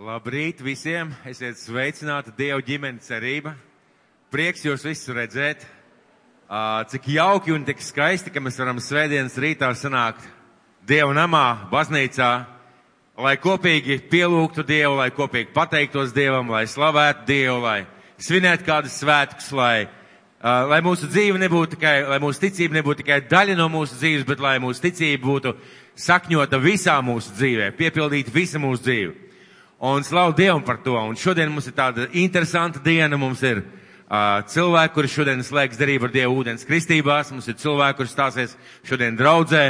Labrīt visiem! Esiet sveicināti Dieva ģimenes cerība. Prieks jūs visus redzēt. Cik jauki un tik skaisti, ka mēs varam svētdienas rītā sanākt Dieva namā, baznīcā, lai kopīgi pielūgtu Dievu, lai kopīgi pateiktos Dievam, lai slavētu Dievu, lai svinētu kādus svētkus, lai, lai mūsu dzīve nebūtu tikai, lai mūsu ticība nebūtu tikai daļa no mūsu dzīves, bet lai mūsu ticība būtu sakņota visā mūsu dzīvē, piepildīta visa mūsu dzīve. Un slavu Dievam par to. Un šodien mums ir tāda interesanta diena. Mums ir uh, cilvēki, kuri šodien slēgs derību ar Dievu ūdens kristībās. Mums ir cilvēki, kuri stāsies šodien draudzē.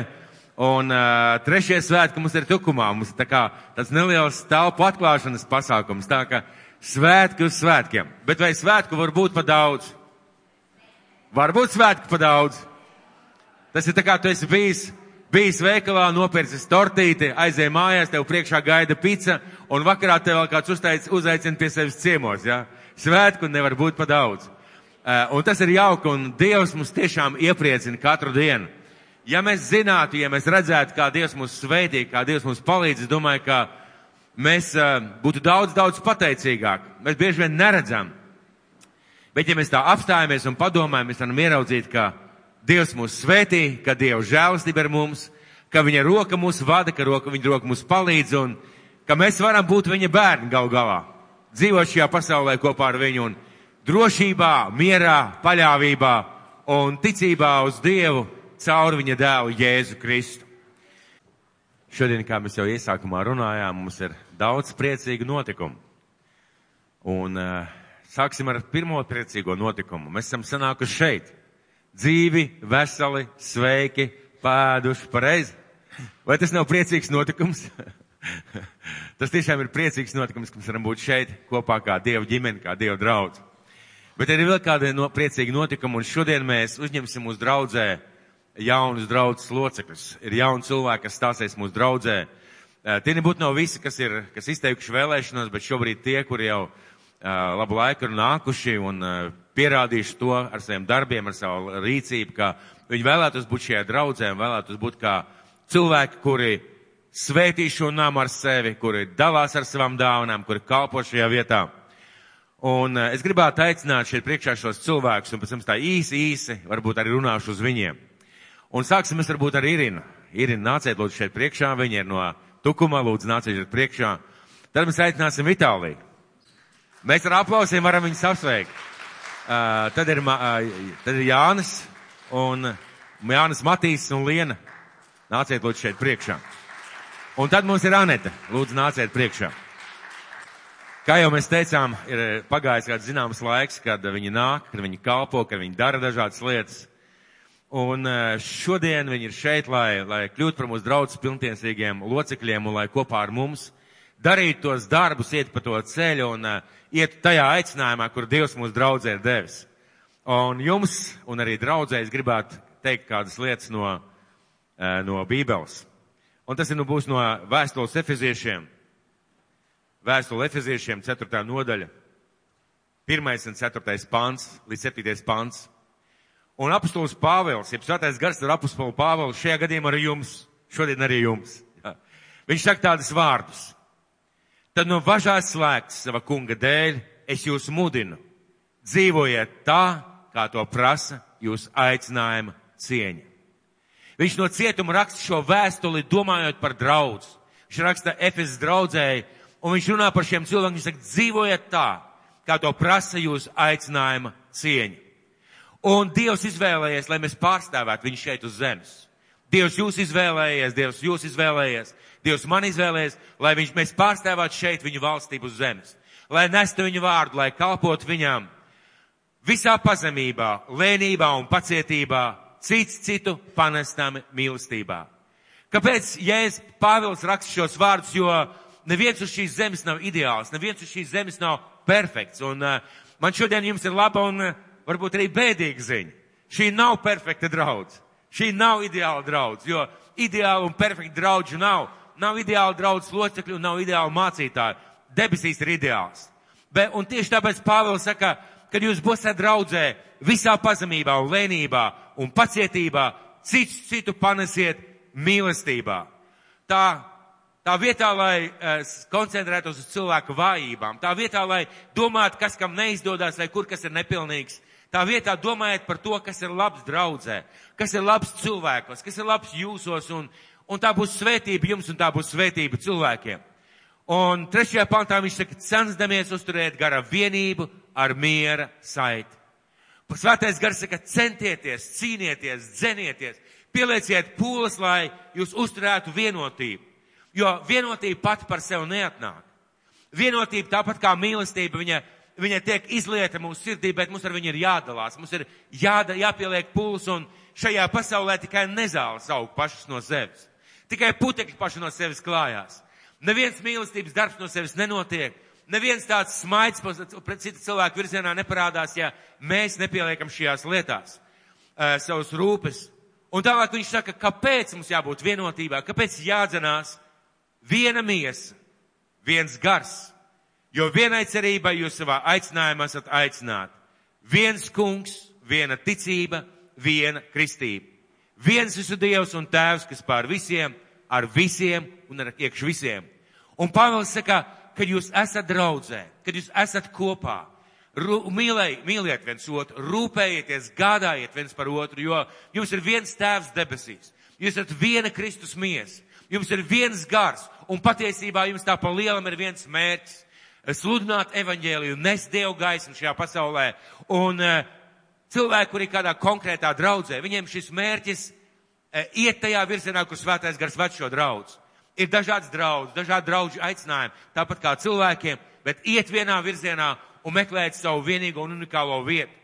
Un uh, trešie svētki mums ir tukumā. Mums ir tā kā tāds neliels telpu atklāšanas pasākums. Tā kā svētki uz svētkiem. Bet vai svētku var būt pa daudz? Varbūt svētku pa daudz. Tas ir tā kā tu esi bijis bijis veikalā, nopircis tortīti, aizēja mājās, tev priekšā gaida pica, un vakarā tev vēl kāds uzteic, uzaicina pie sevis ciemos. Ja? Svētku nevar būt pa daudz. Uh, un tas ir jauki, un Dievs mums tiešām iepriecina katru dienu. Ja mēs zinātu, ja mēs redzētu, kā Dievs mūs svētī, kā Dievs mums palīdz, domāju, ka mēs uh, būtu daudz, daudz pateicīgāk. Mēs bieži vien neredzam. Bet ja mēs tā apstājamies un padomājam, mēs varam ieraudzīt, ka Dievs mūs svētī, ka Dieva žēlastība ir mums, ka Viņa roka mūs vada, ka roka, Viņa roka mums palīdz un ka mēs varam būt Viņa bērni gal galā. Dzīvot šajā pasaulē kopā ar Viņu un drošībā, mierā, paļāvībā un ticībā uz Dievu caur Viņa dēlu Jēzu Kristu. Šodien, kā mēs jau iesākumā runājām, mums ir daudz priecīgu notikumu. Un uh, sāksim ar pirmo priecīgo notikumu. Mēs esam sanākuši šeit dzīvi, veseli, sveiki, pēduši pareizi. Vai tas nav priecīgs notikums? tas tiešām ir priecīgs notikums, ka mēs varam būt šeit kopā kā Dieva ģimene, kā Dieva draudz. Bet ir vēl kāda no priecīga notikuma, un šodien mēs uzņemsim mūsu draudzē jaunus draudzes locekļus. Ir jauni cilvēki, kas stāsies mūsu draudzē. Tie nebūtu nav visi, kas ir, kas izteikuši vēlēšanos, bet šobrīd tie, kuri jau uh, labu laiku ir nākuši un uh, pierādījuši to ar saviem darbiem, ar savu rīcību, ka viņi vēlētos būt šajā draudzē un vēlētos būt kā cilvēki, kuri svētī šo namu ar sevi, kuri dalās ar savām dāvanām, kuri kalpo šajā vietā. Un uh, es gribētu aicināt šeit priekšā šos cilvēkus, un pēc tam tā īsi, īsi, varbūt arī runāšu uz viņiem. Un sāksim mēs varbūt ar Irinu. Irina, nāciet lūdzu šeit priekšā, viņa ir no Tukuma, lūdzu nāciet šeit priekšā. Tad mēs aicināsim Itāliju. Mēs ar aplausiem varam viņus apsveikt. Tad, ir, tad ir Jānis un Jānis Matīs un Liena. Nāciet lūdzu šeit priekšā. Un tad mums ir Anete. Lūdzu, nāciet priekšā. Kā jau mēs teicām, ir pagājis kāds zināms laiks, kad viņi nāk, kad viņi kalpo, kad viņi dara dažādas lietas. Un šodien viņi ir šeit, lai, lai kļūtu par mūsu draudzes pilntiesīgiem locekļiem un lai kopā ar mums darītu tos darbus, iet pa to ceļu un uh, iet tajā aicinājumā, kur Dievs mūs draudzē ir devis. Un jums, un arī draudzē, es gribētu teikt kādas lietas no, uh, no Bībeles. Un tas ir, nu, būs no vēstules efeziešiem. Vēstule efeziešiem, 4. nodaļa. 1. un 4. pants līdz 7. pants. Un apustulis Pāvils, jeb svētais gars ar apustulu Pāvilu, šajā gadījumā arī jums, šodien arī jums. Ja. Viņš saka tādus vārdus. Tad no važās slēgts sava kunga dēļ es jūs mudinu. Dzīvojiet tā, kā to prasa jūs aicinājuma cieņa. Viņš no cietuma raksta šo vēstuli domājot par draudz. Viņš raksta Efes draudzēji, un viņš runā par šiem cilvēkiem, viņš saka, dzīvojiet tā, kā to prasa jūs aicinājuma cieņa. Un Dievs izvēlējies, lai mēs pārstāvētu viņu šeit uz zemes. Dievs jūs izvēlējies, Dievs jūs izvēlējies, Dievs man izvēlējies, lai viņš mēs pārstāvētu šeit viņu valstību uz zemes. Lai nestu viņu vārdu, lai kalpotu viņam visā pazemībā, lēnībā un pacietībā, cits citu panestam mīlestībā. Kāpēc Jēzus Pāvils raksta šos vārdus, jo neviens uz šīs zemes nav ideāls, neviens uz šīs zemes nav perfekts. Un uh, man šodien jums ir laba un uh, varbūt arī bēdīga ziņa. Šī nav perfekta draudz. Šī nav ideāla draudz, jo ideāla un perfekta draudžu nav nav ideāli draudz locekļi un nav ideāli mācītāji. Debesīs ir ideāls. Bet, un tieši tāpēc Pāvils saka, kad jūs būsiet draudzē visā pazemībā un lēnībā un pacietībā, cits citu panesiet mīlestībā. Tā Tā vietā, lai uh, koncentrētos uz cilvēku vājībām, tā vietā, lai domātu, kas kam neizdodas, vai kur kas ir nepilnīgs, tā vietā domājiet par to, kas ir labs draudzē, kas ir labs cilvēkos, kas ir labs jūsos, un, un tā būs svētība jums, un tā būs svētība cilvēkiem. Un trešajā pantā viņš saka, censdamies uzturēt gara vienību ar miera saiti. Svētais gars saka, centieties, cīnieties, dzenieties, pielieciet pūles, lai jūs uzturētu vienotību. Jo vienotība pati par sevi neatnāk. Vienotība tāpat kā mīlestība, viņa, viņa tiek izlieta mūsu sirdī, bet mums ar viņu ir jādalās. Mums ir jāda, jāpieliek pūles un šajā pasaulē tikai nezāles aug pašas no sevis. Tikai putekļi paši no sevis klājās. Neviens mīlestības darbs no sevis nenotiek. Neviens tāds smaids pret citu cilvēku virzienā neparādās, ja mēs nepieliekam šajās lietās uh, savus rūpes. Un tālāk viņš saka, kāpēc mums jābūt vienotībā, kāpēc jādzenās viena miesa, viens gars, jo vienai cerībai jūs savā aicinājumā esat aicināti. Viens kungs, viena ticība, viena kristība. Viens visu Dievs un Tēvs, kas pār visiem, ar visiem un ar iekš visiem. Un Pāvils saka, kad jūs esat draudzē, kad jūs esat kopā, Rū, mīlēj, mīliet viens otru, rūpējieties, gādājiet viens par otru, jo jums ir viens tēvs debesīs. Jūs esat viena Kristus miesa. Jums ir viens gars, un patiesībā jums tā pa lielam ir viens mērķis - sludināt evaņģēliju, nes Dievu gaismu šajā pasaulē. Un uh, cilvēki, kuri kādā konkrētā draudzē, viņiem šis mērķis uh, iet tajā virzienā, kur svētais gars ved šo draudz. Ir dažādas draudzes, dažādi draudži aicinājumi, tāpat kā cilvēkiem, bet iet vienā virzienā un meklēt savu vienīgo un unikālo vietu.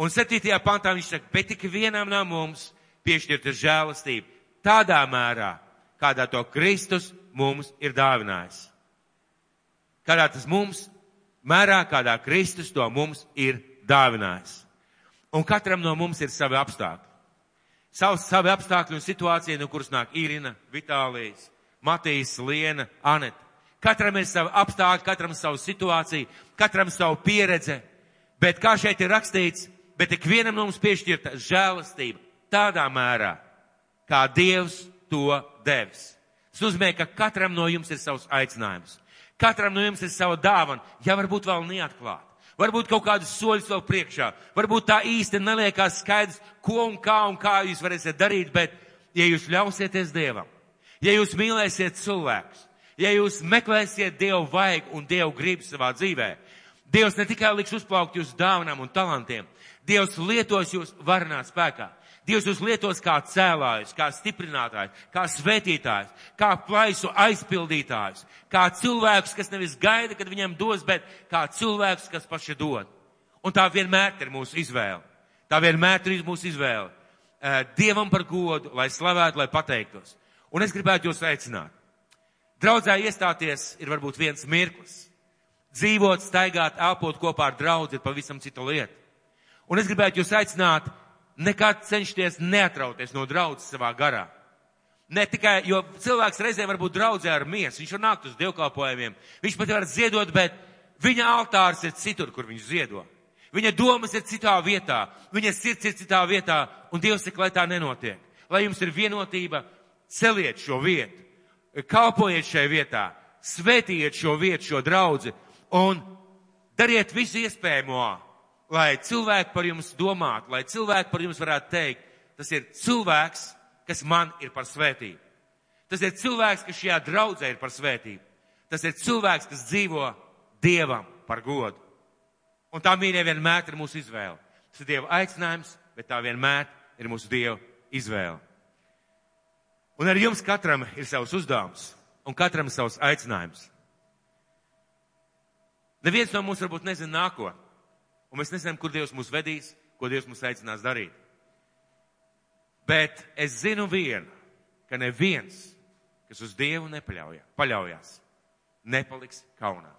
Un 7. pantā viņš saka, bet tik vienam no mums piešķirta žēlastība tādā mērā, kādā to Kristus mums ir dāvinājis. Kādā tas mums, mērā, kādā Kristus to mums ir dāvinājis. Un katram no mums ir savi apstākļi. Savs, savi apstākļi un situācija, no kuras nāk Irina, Vitālijas, Matīs, Liena, Aneta. Katram ir savi apstākļi, katram savu situāciju, katram savu pieredze. Bet kā šeit ir rakstīts, bet ik vienam no mums piešķirta žēlastība tādā mērā, kā Dievs to devis. Tas nozīmē, ka katram no jums ir savs aicinājums. Katram no jums ir sava dāvana, ja varbūt vēl neatklāta. Varbūt kaut kādus soļus vēl priekšā. Varbūt tā īsti neliekās skaidrs, ko un kā un kā jūs varēsiet darīt, bet ja jūs ļausieties Dievam, ja jūs mīlēsiet cilvēkus, ja jūs meklēsiet Dievu vajag un Dievu gribu savā dzīvē, Dievs ne tikai liks uzplaukt jūsu dāvanām un talantiem, Dievs lietos jūs varenā spēkā. Dievs jūs lietos kā cēlājs, kā stiprinātājs, kā svētītājs, kā plaisu aizpildītājs, kā cilvēks, kas nevis gaida, kad viņam dos, bet kā cilvēks, kas paši dod. Un tā vienmēr ir mūsu izvēle. Tā vienmēr ir mūsu izvēle. Dievam par godu, lai slavētu, lai pateiktos. Un es gribētu jūs aicināt. Draudzē iestāties ir varbūt viens mirklis. Dzīvot, staigāt, elpot kopā ar draugu ir pavisam cita lieta. Un es gribētu jūs aicināt nekad cenšties neatrauties no draudzes savā garā. Ne tikai, jo cilvēks reizē var būt draudzē ar miesu, viņš var nākt uz dievkalpojumiem, viņš pat var ziedot, bet viņa altārs ir citur, kur viņš ziedo. Viņa domas ir citā vietā, viņa sirds ir citā vietā, un Dievs saka, lai tā nenotiek. Lai jums ir vienotība, celiet šo vietu, kalpojiet šai vietā, svētījiet šo vietu, šo draudzi, un dariet visu iespējamo, lai cilvēki par jums domātu, lai cilvēki par jums varētu teikt, tas ir cilvēks, kas man ir par svētību. Tas ir cilvēks, kas šajā draudzē ir par svētību. Tas ir cilvēks, kas dzīvo Dievam par godu. Un tā mīļie vienmēr ir mūsu izvēle. Tas ir Dieva aicinājums, bet tā vienmēr ir mūsu Dieva izvēle. Un arī jums katram ir savs uzdevums un katram savs aicinājums. Neviens no mums varbūt nezina nākotnē un mēs nezinām, kur Dievs mūs vedīs, ko Dievs mūs aicinās darīt. Bet es zinu vienu, ka neviens, kas uz Dievu nepaļauja, paļaujas, nepaliks kaunā.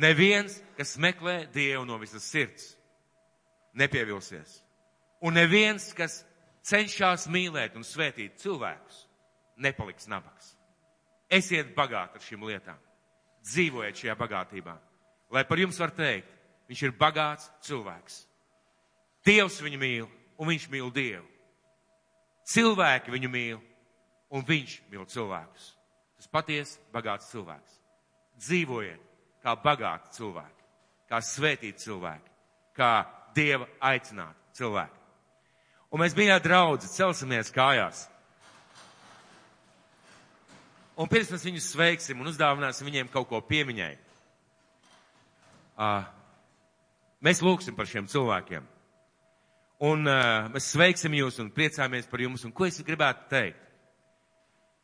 Neviens, kas meklē Dievu no visas sirds, nepievilsies. Un neviens, kas cenšas mīlēt un svētīt cilvēkus, nepaliks nabaks. Esiet bagāti ar šīm lietām. Dzīvojiet šajā bagātībā. Lai par jums var teikt, Viņš ir bagāts cilvēks. Dievs viņu mīl, un viņš mīl Dievu. Cilvēki viņu mīl, un viņš mīl cilvēkus. tas patiesi bagāts cilvēks. Dzīvojiet kā bagāti cilvēki, kā svētīti cilvēki, kā Dieva aicināti cilvēki. Un mēs, mīļā draudzi, celsimies kājās. Un pirms mēs viņus sveiksim un uzdāvināsim viņiem kaut ko piemiņai, uh, mēs lūgsim par šiem cilvēkiem. Un uh, mēs sveiksim jūs un priecājamies par jums. Un ko es gribētu teikt?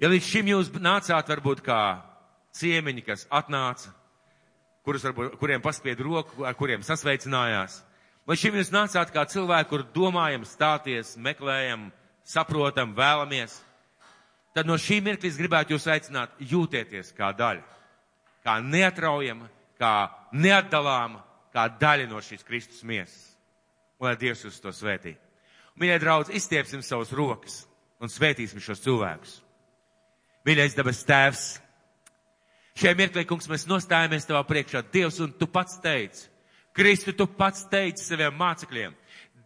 Ja līdz šim jūs nācāt varbūt kā ciemiņi, kas atnāca, kurus varbūt, kuriem paspied roku, ar kuriem sasveicinājās, vai šim jūs nācāt kā cilvēki, kur domājam, stāties, meklējam, saprotam, vēlamies, tad no šī mirkļa es gribētu jūs aicināt jūtieties kā daļa, kā neatraujama, kā neatdalāma, kā daļa no šīs Kristus miesas. Un lai Dievs jūs to svētī. Mīļie draudz, izstiepsim savus rokas un svētīsim šos cilvēkus. Mīļais dabas tēvs, šajā mirklī, kungs, mēs nostājamies tavā priekšā, Dievs, un tu pats teici, Kristu, tu pats teici saviem mācekļiem,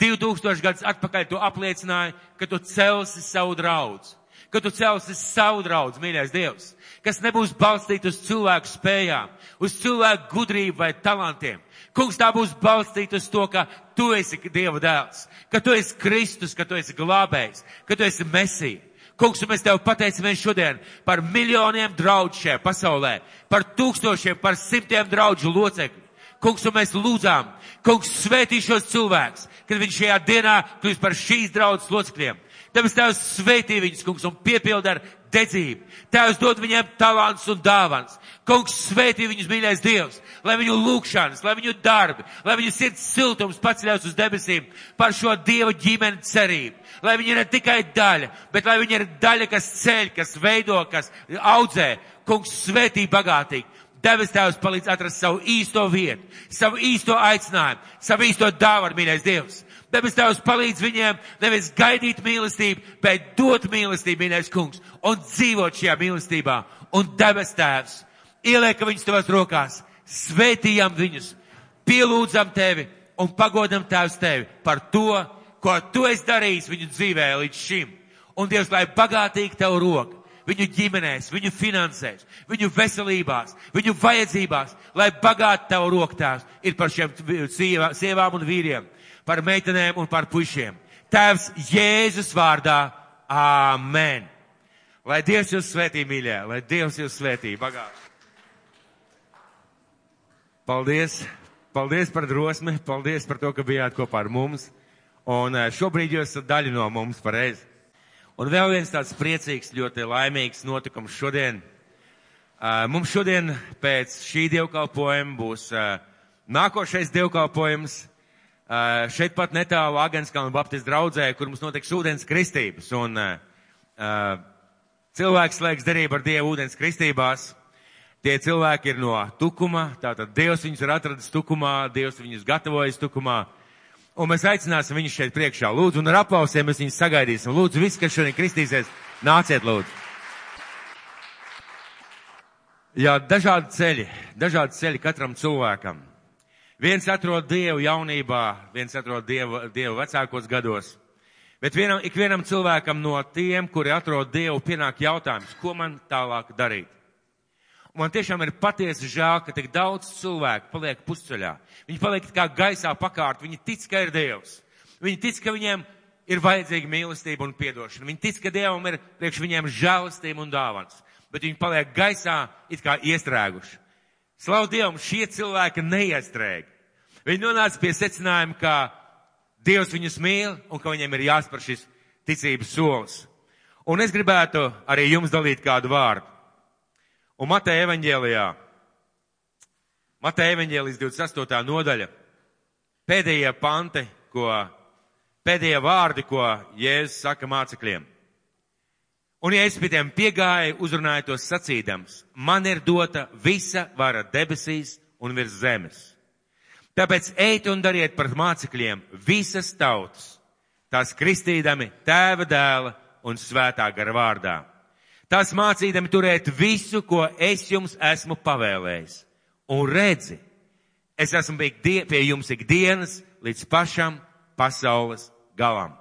2000 gadus atpakaļ tu apliecināji, ka tu celsi savu draudz, ka tu celsi savu draudz, mīļais Dievs, kas nebūs balstīta uz cilvēku spējām, uz cilvēku gudrību vai talantiem. Kungs, tā būs balstīta uz to, ka tu esi Dieva dēls, ka tu esi Kristus, ka tu esi glābējs, ka tu esi Mesija. Kungs, mēs tev pateicamies šodien par miljoniem draudžu šajā pasaulē, par tūkstošiem, par simtiem draudžu locekļu. Kungs, un mēs lūdzām, kungs, svētī šos cilvēkus, kad viņš šajā dienā kļūst par šīs draudzes locekļiem. Tāpēc Tēvs svētī viņus, kungs, un piepild ar dedzību. Tēvs dod viņiem talants un dāvans. Kungs svētī viņus, mīļais Dievs, lai viņu lūkšanas, lai viņu darbi, lai viņu sirds siltums paceļās uz debesīm par šo Dieva ģimeni cerību. Lai viņi ir ne tikai daļa, bet lai viņi ir daļa, kas ceļ, kas veido, kas audzē. Kungs svētī bagātīgi. Devis Tēvs palīdz atrast savu īsto vietu, savu īsto aicinājumu, savu īsto dāvanu, mīļais Dievs. Debes Tēvs palīdz viņiem nevis gaidīt mīlestību, bet dot mīlestību, mīļais kungs, un dzīvot šajā mīlestībā. Un debes Tēvs ielieka viņus tavās rokās, svētījam viņus, pielūdzam tevi un pagodam Tēvs tevi par to, ko tu esi darījis viņu dzīvē līdz šim. Un Dievs, lai bagātīgi tev roka, viņu ģimenēs, viņu finansēs, viņu veselībās, viņu vajadzībās, lai bagāti tev roktās ir par šiem sievām un vīriem, par meitenēm un par pušiem. Tēvs Jēzus vārdā, Āmen. Lai Dievs jūs svētī, mīļā, lai Dievs jūs svētī, bagāti. Paldies! Paldies par drosmi, paldies par to, ka bijāt kopā ar mums. Un eh, šobrīd jūs esat daļa no mums pareizi. Un vēl viens tāds priecīgs, ļoti laimīgs notikums šodien. Eh, mums šodien pēc šī dievkalpojuma būs eh, nākošais dievkalpojums šeit pat netālu Agenskalna Baptistu draudzē, kur mums notiks ūdens kristības. Un cilvēks slēgs derību ar Dievu ūdens kristībās. Tie cilvēki ir no tukuma, tātad Dievs viņus ir atradis tukumā, Dievs viņus gatavojas tukumā. Un mēs aicināsim viņus šeit priekšā. Lūdzu, un ar aplausiem mēs viņus sagaidīsim. Lūdzu, visi, kas šodien kristīsies, nāciet lūdzu. Jā, dažādi ceļi, dažādi ceļi katram cilvēkam. Viens atrod Dievu jaunībā, viens atrod Dievu, Dievu vecākos gados. Bet vienam, ikvienam cilvēkam no tiem, kuri atrod Dievu, pienāk jautājums, ko man tālāk darīt. Un man tiešām ir patiesi žēl, ka tik daudz cilvēku paliek pusceļā. Viņi paliek kā gaisā pakārt, viņi tic, ka ir Dievs. Viņi tic, ka viņiem ir vajadzīga mīlestība un piedošana. Viņi tic, ka Dievam ir priekš viņiem žēlastība un dāvans. Bet viņi paliek gaisā it kā iestrēguši. Slavu Dievam, šie cilvēki neiestrēg. Viņi nonāca pie secinājuma, ka Dievs viņus mīl un ka viņiem ir jāspēr šis ticības solis. Un es gribētu arī jums dalīt kādu vārdu. Un Mateja evaņģēlijā, Mateja evaņģēlijas 28. nodaļa, pēdējie panti, ko, pēdējie vārdi, ko Jēzus saka mācekļiem. Un ja es pie tiem piegāju, uzrunāju tos sacīdams, man ir dota visa vara debesīs un virs zemes. Tāpēc ejiet un dariet par mācekļiem visas tautas, tās kristīdami tēva dēla un svētā gara vārdā tās mācīdami turēt visu, ko es jums esmu pavēlējis. Un redzi, es esmu pie jums ikdienas līdz pašam pasaules galam.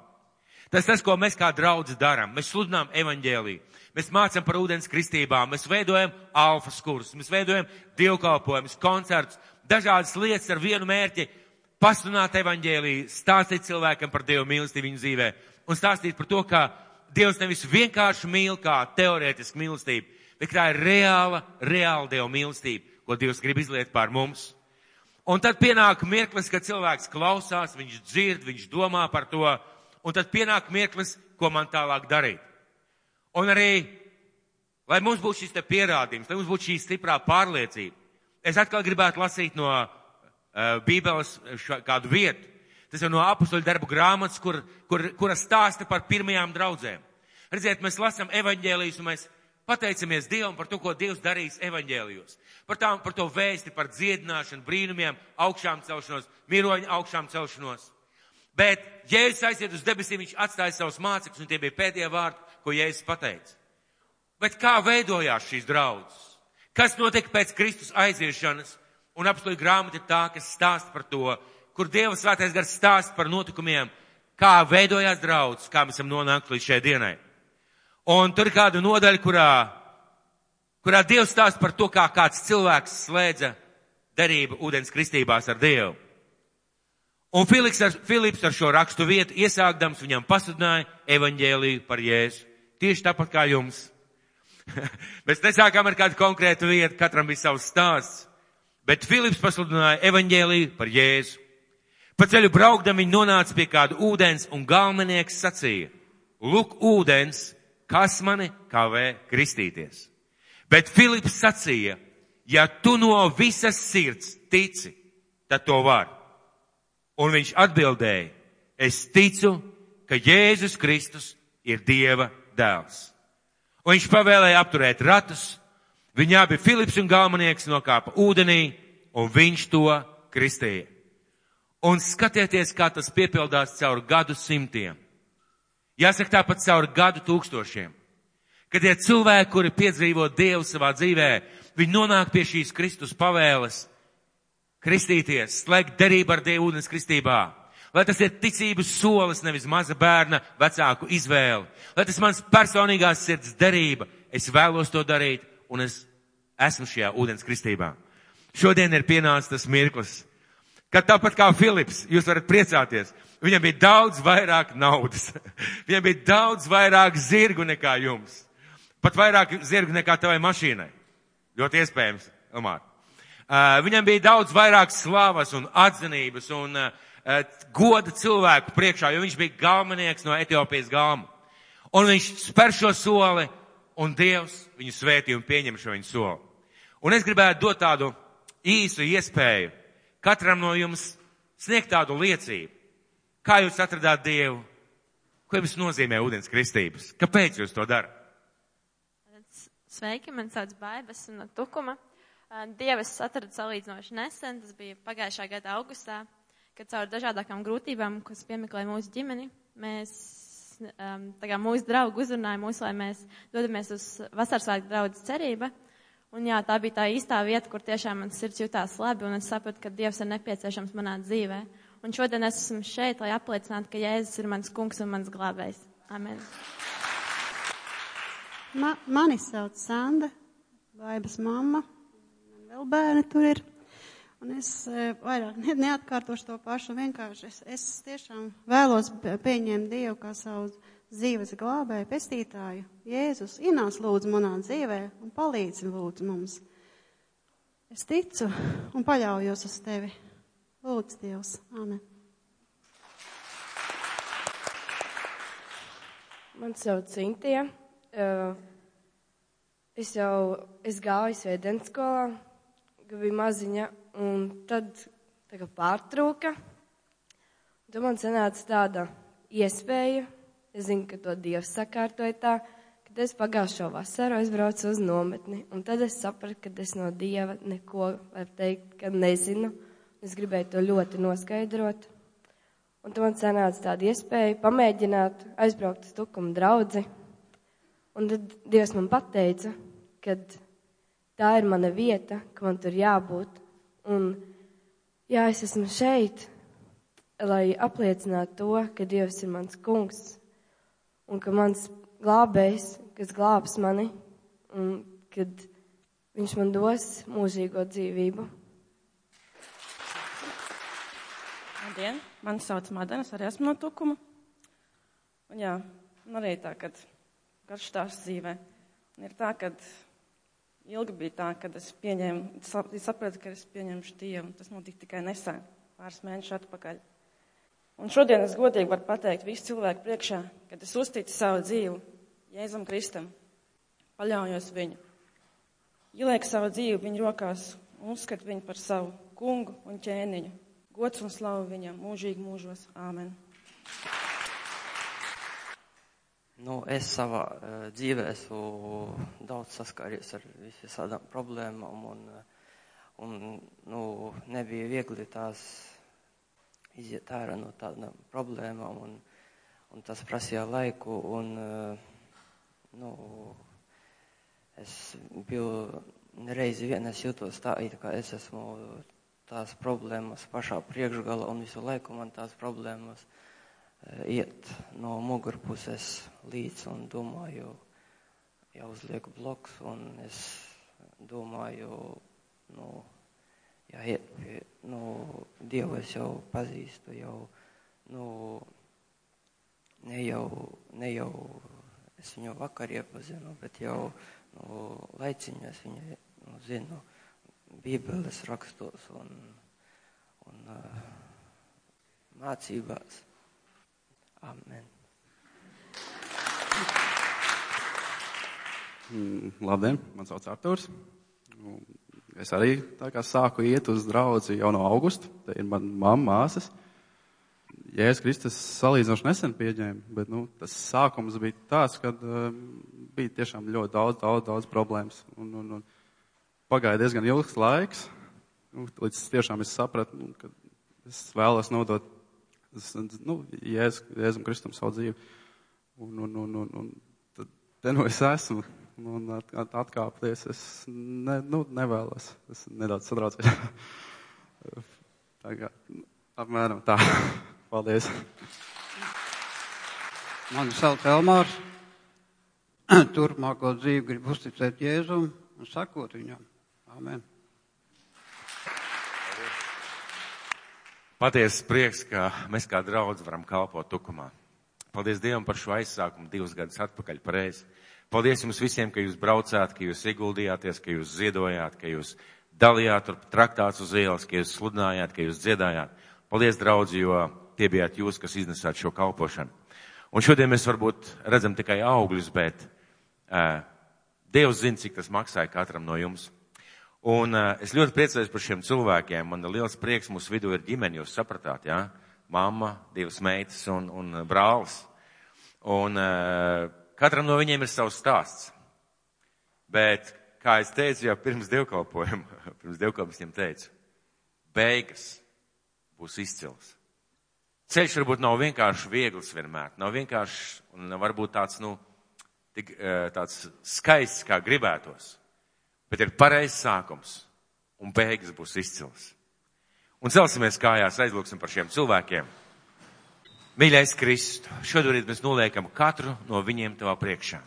Tas tas, ko mēs kā draudz darām. Mēs sludinām evaņģēliju. Mēs mācām par ūdens kristībām, mēs veidojam alfas kursus, mēs veidojam dievkalpojumus, koncertus, dažādas lietas ar vienu mērķi - pasludināt evaņģēliju, stāstīt cilvēkam par Dievu mīlestību viņu dzīvē un stāstīt par to, ka Dievs nevis vienkārši mīl kā teorētiski mīlestību, bet tā ir reāla, reāla Dieva mīlestība, ko Dievs grib izliet pār mums. Un tad pienāk mirklis, kad cilvēks klausās, viņš dzird, viņš domā par to, un tad pienāk mirklis, ko man tālāk darīt. Un arī, lai mums būtu šis te pierādījums, lai mums būtu šī stiprā pārliecība, es atkal gribētu lasīt no uh, Bībeles šo, kādu vietu. Tas ir no apustuļu darbu grāmatas, kur, kur, kura stāsta par pirmajām draudzēm. Redziet, mēs lasām evaņģēlijas un mēs pateicamies Dievam par to, ko Dievs darīs evaņģēlijos. Par, tām, par to vēsti, par dziedināšanu, brīnumiem, augšām celšanos, miroņu augšām celšanos. Bet Jēzus aiziet uz debesīm, viņš atstāja savus mācekļus, un tie bija pēdējie vārdi, ko Jēzus pateica. Bet kā veidojās šīs draudzes? Kas notika pēc Kristus aiziešanas? Un apstulī grāmata ir tā, kas stāsta par to, kur Dieva svētais gars stāsta par notikumiem, kā veidojās draudzes, kā mēs esam nonākuši līdz šai dienai. Un tur ir kāda nodaļa, kurā, kurā Dievs stāsta par to, kā kāds cilvēks slēdza derību ūdens kristībās ar Dievu. Un Filips ar, Filips ar šo rakstu vietu iesākdams viņam pasludināja evaņģēliju par Jēzu. Tieši tāpat kā jums. Mēs nesākām ar kādu konkrētu vietu, katram bija savs stāsts. Bet Filips pasludināja evaņģēliju par Jēzu. Pa ceļu braukdam viņi nonāca pie kāda ūdens un galvenieks sacīja, lūk ūdens, kas mani kavē kristīties. Bet Filips sacīja, ja tu no visas sirds tici, tad to var. Un viņš atbildēja, es ticu, ka Jēzus Kristus ir Dieva dēls. Un viņš pavēlēja apturēt ratus, viņa abi Filips un galvenieks nokāpa ūdenī, un viņš to kristīja. Un skatieties, kā tas piepildās caur gadu simtiem. Jāsaka tāpat caur gadu tūkstošiem. Kad tie cilvēki, kuri piedzīvo Dievu savā dzīvē, viņi nonāk pie šīs Kristus pavēles, kristīties, slēgt derību ar Dievu ūdens kristībā. Lai tas ir ticības solis, nevis maza bērna vecāku izvēle. Lai tas mans personīgās sirds derība. Es vēlos to darīt un es esmu šajā ūdens kristībā. Šodien ir pienācis tas mirklis, kad tāpat kā Filips, jūs varat priecāties. Viņam bija daudz vairāk naudas. Viņam bija daudz vairāk zirgu nekā jums. Pat vairāk zirgu nekā tavai mašīnai. Ļoti iespējams, Omar. Uh, viņam bija daudz vairāk slavas un atzinības un uh, goda cilvēku priekšā, jo viņš bija galvenieks no Etiopijas galma. Un viņš spēr šo soli, un Dievs viņu svētī un pieņem šo viņu soli. Un es gribētu dot tādu īsu iespēju katram no jums sniegt tādu liecību. Kā jūs atradāt Dievu? Ko jums nozīmē ūdens kristības? Kāpēc jūs to darat? Sveiki, man sauc Baibas un Tukuma. Dievs atradu salīdzinoši nesen, tas bija pagājušā gada augustā, kad caur dažādākām grūtībām, kas piemeklēja mūsu ģimeni, mēs, tā kā mūsu draugi uzrunāja mūs, lai mēs dodamies uz vasarsvētku draudzes cerība. Un jā, tā bija tā īstā vieta, kur tiešām mans sirds jutās labi, un es sapratu, ka Dievs ir nepieciešams manā dzīvē. Un šodien es esmu šeit, lai apliecinātu, ka Jēzus ir mans kungs un mans glābējs. Amen. Ma, mani sauc Sanda, Vaibas mamma vēl bērni tur ir. Un es e, vairāk ne, neatkārtošu to pašu, vienkārši es, es tiešām vēlos pieņemt Dievu kā savu dzīves glābēju, pestītāju. Jēzus, ienāc lūdzu manā dzīvē un palīdzi lūdzu mums. Es ticu un paļaujos uz tevi. Lūdzu, Dievs. Amen. Man sauc Cintija. Uh, es jau es gāju svētdienas skolā, ka bija maziņa, un tad tā kā pārtrūka. Tad man sanāca tāda iespēja, es zinu, ka to Dievs sakārtoja tā, kad es pagājušo vasaru aizbraucu uz nometni, un tad es sapratu, ka es no Dieva neko, var teikt, ka nezinu. Es gribēju to ļoti noskaidrot. Un tad man sanāca tāda iespēja pamēģināt aizbraukt uz tukumu draudzi. Un tad Dievs man pateica, kad tā ir mana vieta, ka man tur jābūt. Un jā, es esmu šeit, lai apliecinātu to, ka Dievs ir mans kungs, un ka mans glābējs, kas glābs mani, un kad viņš man dos mūžīgo dzīvību. Labdien, mani sauc Madena, es arī esmu no Tukuma. Un jā, un arī tā, kad garš stāsts dzīvē. Un ir tā, ka ilgi bija tā, kad es pieņēmu, sapratu, ka es pieņemšu Dievu, un tas notika tikai nesen, pāris mēnešus atpakaļ. Un šodien es godīgi varu pateikt visu cilvēku priekšā, kad es uzticu savu dzīvi Jēzum Kristam, paļaujos viņu, ielieku savu dzīvi viņa rokās un uzskatu viņu par savu kungu un ķēniņu. Gods un slavu viņam mūžīgi mūžos. Āmen. Nu, es savā uh, dzīvē esmu daudz saskāries ar visām problēmām, un, eh, un nu, nebija viegli tās iziet ārā no tādām problēmām, un, un tas prasīja laiku. Un, uh, nu, es biju reizi vien, es jūtos tā, it kā es esmu tās problēmas pašā priekšgalā, un visu laiku man tās problēmas iet no mugurpuses līdz un domāju, jāuzliek bloks, un es domāju, nu, pie, nu, Dievu es jau pazīstu, jau, nu, ne jau, ne jau es viņu vakar iepazinu, bet jau, nu, laiciņu es viņu, nu, zinu, bībeles rakstos un, un uh, mācībās. Amen. Mm, Labdien, man sauc Artūrs. Es arī tā kā sāku iet uz draugu jau no augusta. Te ir mana mamma, māsas. Jēzus Kristus salīdzinoši nesen pieņēma, bet nu, tas sākums bija tāds, ka uh, bija tiešām ļoti daudz, daudz, daudz problēmas. Un, un, un pagāja diezgan ilgs laiks, nu, līdz tiešām es sapratu, nu, ka es vēlos nodot nu, Jēzus, Jēzum Kristum savu dzīvi. Un, un, un, un, un tad te nu es esmu. Un at, at, atkāpties es ne, nu, nevēlos. Es nedaudz satraucos. tā kā, nu, apmēram tā. Paldies. Mani sauc Elmārs. Turpmāko dzīvi gribu uzticēt Jēzum un sakot viņam. Amen. Patiesas prieks, ka mēs kā draudz varam kalpot tukumā. Paldies Dievam par šo aizsākumu divus gadus atpakaļ pareizi. Paldies jums visiem, ka jūs braucāt, ka jūs ieguldījāties, ka jūs ziedojāt, ka jūs dalījāt tur traktāts uz ielas, ka jūs sludinājāt, ka jūs dziedājāt. Paldies, draudzi, jo tie bijāt jūs, kas iznesāt šo kalpošanu. Un šodien mēs varbūt redzam tikai augļus, bet uh, Dievs zina, cik tas maksāja katram no jums. Un uh, es ļoti priecājos par šiem cilvēkiem. Man ir liels prieks, mūsu vidū ir ģimene, jūs sapratāt, jā? Mamma, divas meitas un, un brālis. Un uh, katram no viņiem ir savs stāsts. Bet, kā es teicu jau pirms dievkalpojuma, pirms dievkalpojuma es viņiem teicu, beigas būs izcils. Ceļš varbūt nav vienkārši viegls vienmēr, nav vienkārši un varbūt tāds, nu, tik, tāds skaists, kā gribētos bet ir pareizs sākums, un beigas būs izcils. Un celsimies kājās, aizlūksim par šiem cilvēkiem. Mīļais Kristu, šodien mēs noliekam katru no viņiem tavā priekšā.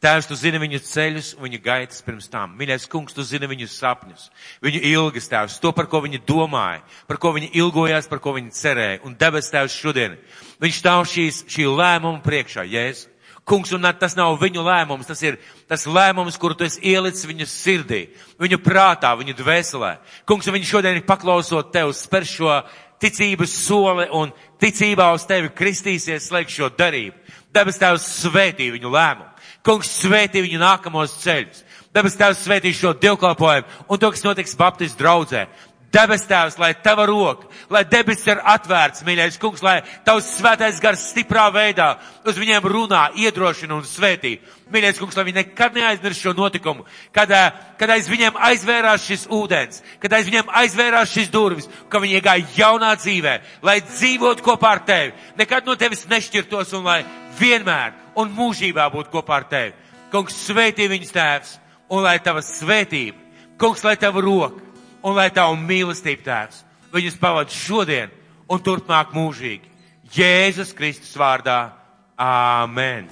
Tēvs, tu zini viņu ceļus viņu gaitas pirms tam. Mīļais kungs, tu zini viņu sapņus, viņu ilgas tēvs, to, par ko viņi domāja, par ko viņi ilgojās, par ko viņi cerēja. Un debes tēvs šodien, viņš stāv šīs, šī lēmuma priekšā, Jēzus. Kungs, un tas nav viņu lēmums, tas ir tas lēmums, kuru tu esi ielicis viņu sirdī, viņu prātā, viņu dvēselē. Kungs, un viņi šodien ir paklausot tev, spēr šo ticības soli un ticībā uz tevi kristīsies, slēgt šo darību. Debes Tēvs svētī viņu lēmumu. Kungs svētī viņu nākamos ceļus. Debes Tēvs svētī šo dievkalpojumu un to, kas notiks Baptistu draudzē. Debes Tēvs, lai tava roka, lai debesis ir atvērts, mīļais kungs, lai tavs svētais gars stiprā veidā uz viņiem runā, iedrošina un svētī. Mīļais kungs, lai viņi nekad neaizmirst šo notikumu, kad, kad aiz viņiem aizvērās šis ūdens, kad aiz viņiem aizvērās šis durvis, ka viņi iegāja jaunā dzīvē, lai dzīvot kopā ar tevi, nekad no tevis nešķirtos un lai vienmēr un mūžībā būtu kopā ar tevi. Kungs, svētī viņus tēvs, un lai tava svētība, kungs, lai tava roka, un lai tavu mīlestību tēvs viņus pavada šodien un turpmāk mūžīgi. Jēzus Kristus vārdā. Āmen.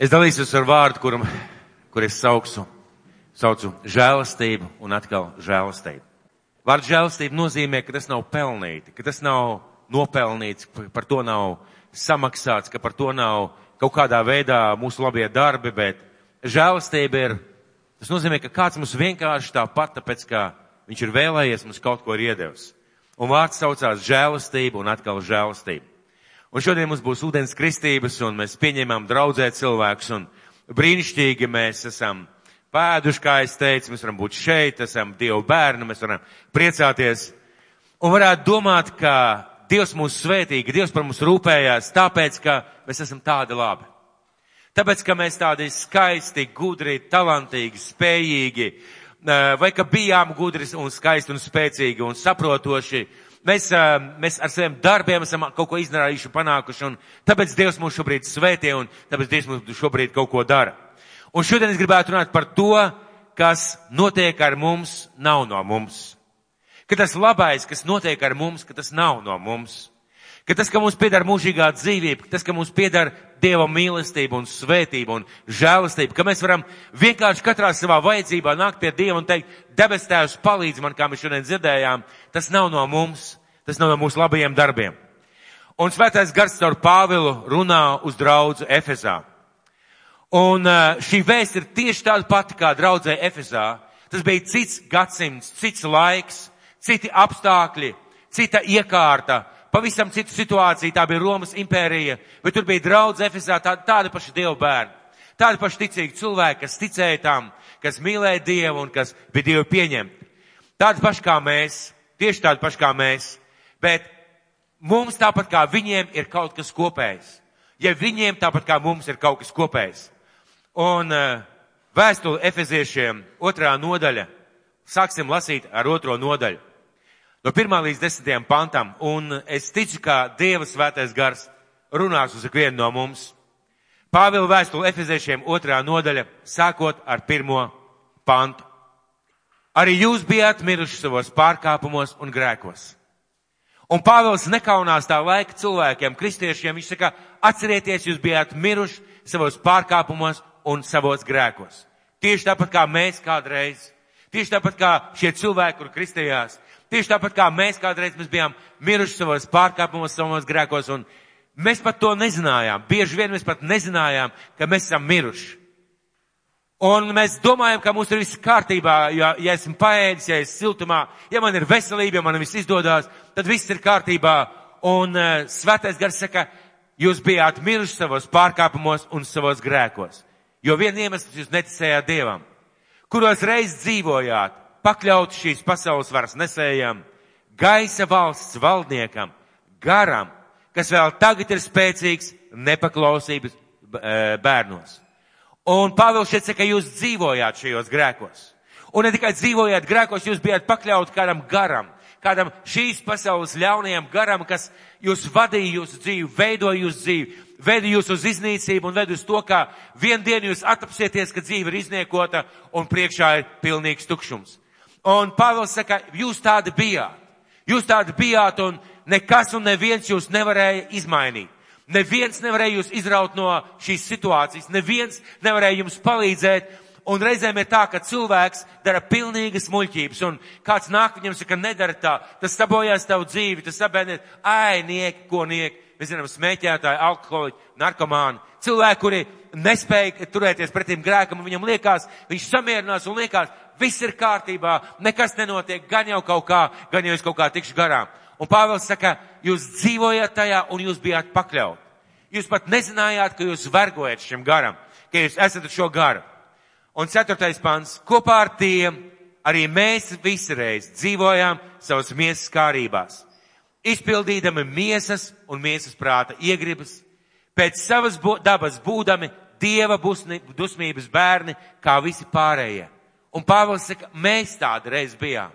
Es dalīšos ar vārdu, kuram, kur es sauksu, saucu žēlastību un atkal žēlastību. Vārds žēlastība nozīmē, ka tas nav pelnīti, ka tas nav nopelnīts, par to nav samaksāts, ka par to nav kaut kādā veidā mūsu labie darbi, bet žēlastība ir, tas nozīmē, ka kāds mums vienkārši tāpat, tāpēc, ka viņš ir vēlējies mums kaut ko iedevis. Un vārds saucās žēlastība un atkal žēlastība. Un šodien mums būs ūdens kristības, un mēs pieņemam draudzē cilvēkus, un brīnišķīgi mēs esam pēduši, kā es teicu, mēs varam būt šeit, esam Dievu bērni, mēs varam priecāties, un varētu domāt, ka Dievs mūs svētī, ka Dievs par mums rūpējās, tāpēc, ka mēs esam tādi labi. Tāpēc, ka mēs tādi skaisti, gudri, talantīgi, spējīgi, vai ka bijām gudri un skaisti un spēcīgi un saprotoši, Mēs, mēs ar saviem darbiem esam kaut ko izdarījuši, panākuši, un tāpēc Dievs mūs šobrīd svētie, un tāpēc Dievs mums šobrīd kaut ko dara. Un šodien es gribētu runāt par to, kas notiek ar mums, nav no mums. Ka tas labais, kas notiek ar mums, ka tas nav no mums. Ka tas, ka mums piedara mūžīgā dzīvība, ka tas, ka mums piedara Dieva mīlestība un svētība un žēlastība, ka mēs varam vienkārši katrā savā vajadzībā nākt pie Dieva un teikt, debes tēvs palīdz man, kā mēs šodien dzirdējām, tas nav no mums, tas nav no mūsu labajiem darbiem. Un svētais gars caur Pāvilu runā uz draudzu Efezā. Un šī vēsts ir tieši tāda pati kā draudzē Efezā. Tas bija cits gadsimts, cits laiks, citi apstākļi, cita iekārta, pavisam citu situāciju, tā bija Romas impērija, bet tur bija draudz Efesā tā, tāda paša Dieva bērni. Tādi paši ticīgi cilvēki, kas ticēja tam, kas mīlēja Dievu un kas bija Dievu pieņemti. Tādi paši kā mēs, tieši tādi paši kā mēs, bet mums tāpat kā viņiem ir kaut kas kopējs. Ja viņiem tāpat kā mums ir kaut kas kopējs. Un uh, vēstuli Efeziešiem otrā nodaļa, sāksim lasīt ar otro nodaļu no 1 līdz 10 pantam, un es ticu, ka Dieva svētais gars runās uz ikvienu no mums. Pāvila vēstule Efeziešiem otrā nodaļa, sākot ar pirmo pantu. Arī jūs bijāt miruši savos pārkāpumos un grēkos. Un Pāvils nekaunās tā laika cilvēkiem, kristiešiem, viņš saka, atcerieties, jūs bijāt miruši savos pārkāpumos un savos grēkos. Tieši tāpat kā mēs kādreiz, tieši tāpat kā šie cilvēki, kur kristījās, Tieši tāpat kā mēs kādreiz mēs bijām miruši savos pārkāpumos, savos grēkos, un mēs pat to nezinājām. Bieži vien mēs pat nezinājām, ka mēs esam miruši. Un mēs domājam, ka mums ir viss kārtībā, ja, ja esmu paēdis, ja esmu siltumā, ja man ir veselība, ja man viss izdodas, tad viss ir kārtībā. Un uh, svētais gars saka, jūs bijāt miruši savos pārkāpumos un savos grēkos. Jo vien iemesls jūs neticējāt Dievam, kuros reiz dzīvojāt, pakļauti šīs pasaules varas nesējam, gaisa valsts valdniekam, garam, kas vēl tagad ir spēcīgs nepaklausības e, bērnos. Un Pāvils šeit saka, ka jūs dzīvojāt šajos grēkos. Un ne tikai dzīvojāt grēkos, jūs bijāt pakļauti kādam garam, kādam šīs pasaules ļaunajam garam, kas jūs vadīja jūsu dzīvi, veidoja jūsu dzīvi, veda jūs uz iznīcību un veda uz to, ka vien dienu jūs atapsieties, ka dzīve ir izniekota un priekšā ir pilnīgs tukšums. Un Pāvils saka, jūs tādi bijāt. Jūs tādi bijāt un nekas un neviens jūs nevarēja izmainīt. Neviens nevarēja jūs izraut no šīs situācijas. Neviens nevarēja jums palīdzēt. Un reizēm ir tā, ka cilvēks dara pilnīgas muļķības, un kāds nāk viņam saka, nedara tā, tas sabojās tavu dzīvi, tas sabēniet, ai, nieki, ko nieki. Mēs zinām, smēķētāji, alkoholiķi, narkomāni, cilvēki, kuri nespēja turēties pretim grēkam, un viņam liekas, viņš samierinās un liekas, viss ir kārtībā, nekas nenotiek, gan jau kaut kā, gan jau es kaut kā tikšu garām. Un Pāvils saka, jūs dzīvojat tajā un jūs bijāt pakļaut. Jūs pat nezinājāt, ka jūs vergojat šim garam, ka jūs esat šo garu. Un ceturtais pants, kopā ar tiem arī mēs visi reiz dzīvojām savas miesas kārībās, izpildīdami miesas un miesas prāta iegribas, pēc savas dabas būdami dieva dusmības bērni, kā visi pārējie. Un Pāvils saka, mēs tādi reiz bijām.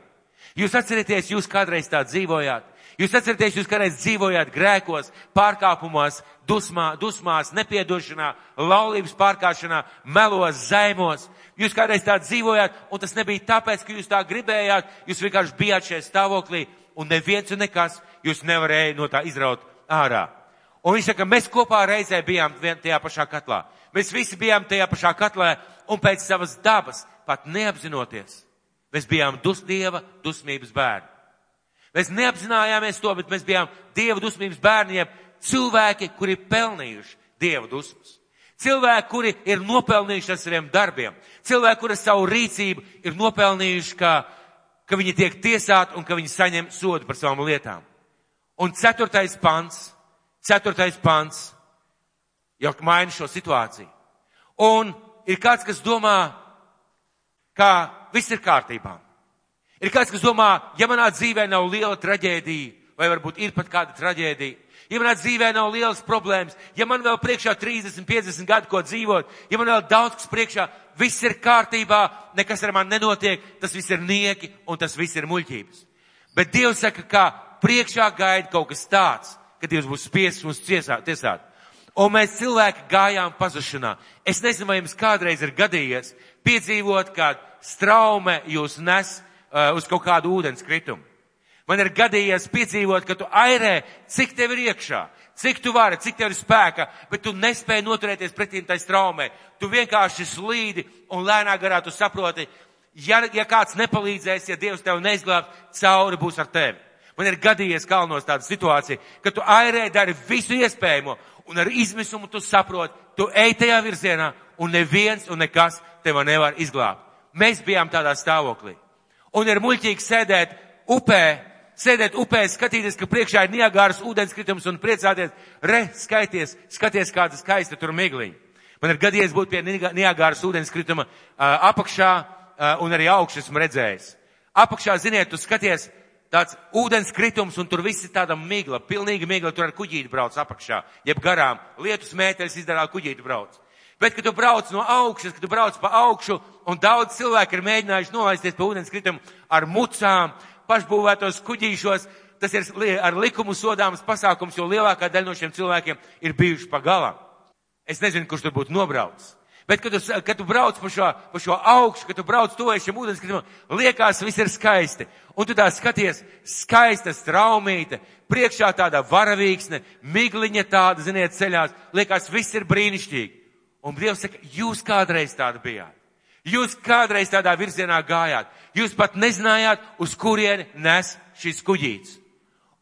Jūs atcerieties, jūs kādreiz tā dzīvojāt. Jūs atcerieties, jūs kādreiz dzīvojāt grēkos, pārkāpumos, dusmā, dusmās, nepiedošanā, laulības pārkāpšanā, melos, zaimos. Jūs kādreiz tā dzīvojāt, un tas nebija tāpēc, ka jūs tā gribējāt, jūs vienkārši bijāt šajā stāvoklī, un neviens un nekas jūs nevarēja no tā izraut ārā. Un viņš saka, mēs kopā reizē bijām tajā pašā katlā. Mēs visi bijām tajā pašā katlā un pēc savas dabas, pat neapzinoties, mēs bijām dus Dieva dusmības bērni. Mēs neapzinājāmies to, bet mēs bijām Dieva dusmības bērniem, cilvēki, kuri pelnījuši Dieva dusmas. Cilvēki, kuri ir nopelnījuši ar saviem darbiem. Cilvēki, kuri savu rīcību ir nopelnījuši, ka, ka viņi tiek tiesāti un ka viņi saņem sodu par savām lietām. Un ceturtais pants, ceturtais pants jau maina šo situāciju. Un ir kāds, kas domā, ka viss ir kārtībā. Ir kāds, kas domā, ja manā dzīvē nav liela traģēdija, vai varbūt ir pat kāda traģēdija, ja manā dzīvē nav lielas problēmas, ja man vēl priekšā 30, 50 gadu, ko dzīvot, ja man vēl daudz kas priekšā, viss ir kārtībā, nekas ar mani nenotiek, tas viss ir nieki un tas viss ir muļķības. Bet Dievs saka, ka priekšā gaida kaut kas tāds, ka Dievs būs spiesis mums tiesāt. Un mēs cilvēki gājām pazušanā. Es nezinu, vai jums kādreiz ir gadījies piedzīvot, kad straume jūs nes uh, uz kaut kādu ūdens kritumu. Man ir gadījies piedzīvot, ka tu airē, cik tev ir iekšā, cik tu vari, cik tev ir spēka, bet tu nespēji noturēties pretīm tai straumē. Tu vienkārši slīdi un lēnā garā tu saproti, ja, ja kāds nepalīdzēs, ja Dievs tev neizglābs, cauri būs ar tevi. Man ir gadījies kalnos tāda situācija, ka tu airē dari visu iespējamo un ar izmisumu tu saproti, tu ej tajā virzienā un neviens un nekas tev nevar izglābt. Mēs bijām tādā stāvoklī. Un ir muļķīgi sēdēt upē, sēdēt upē, skatīties, ka priekšā ir Niagāras ūdenskritums un priecāties, re, skaities, skaties, kāda skaista tur migliņa. Man ir gadījies būt pie Niagāras ūdenskrituma apakšā un arī augšas esmu redzējis. Apakšā, ziniet, tu skaties, tāds ūdens kritums un tur viss ir tāda migla, pilnīgi migla, tur ar kuģīti brauc apakšā, jeb garām. Lietus mētelis izdarā kuģīti brauc. Bet, kad tu brauc no augšas, kad tu brauc pa augšu, un daudz cilvēku ir mēģinājuši nolaisties pa ūdens kritumu ar mucām, pašbūvētos kuģīšos, tas ir ar likumu sodāms pasākums, jo lielākā daļa no šiem cilvēkiem ir bijuši pa galam. Es nezinu, kurš tur būtu nobraucis. Bet, kad tu, kad tu brauc pa šo, pa šo augšu, kad tu brauc tuvējuši šim ūdenskritumam, liekas, viss ir skaisti. Un tu tā skaties, skaista straumīte, priekšā tāda varavīksne, migliņa tāda, ziniet, ceļās, liekas, viss ir brīnišķīgi. Un Dievs saka, jūs kādreiz tāda bijāt. Jūs kādreiz tādā virzienā gājāt. Jūs pat nezinājāt, uz kurieni nes šis kuģīts.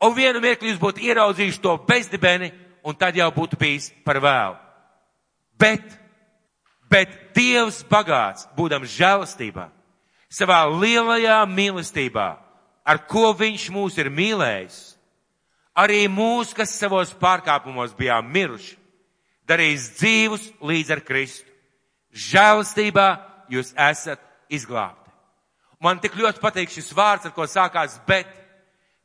Un vienu mirkli jūs būtu ieraudzījuši to bezdibeni, un tad jau būtu bijis par vēlu. Bet Bet Dievs bagāts, būdams žēlastībā, savā lielajā mīlestībā, ar ko Viņš mūs ir mīlējis, arī mūs, kas savos pārkāpumos bijām miruši, darīs dzīvus līdz ar Kristu. Žēlastībā jūs esat izglābti. Man tik ļoti patīk šis vārds, ar ko sākās bet,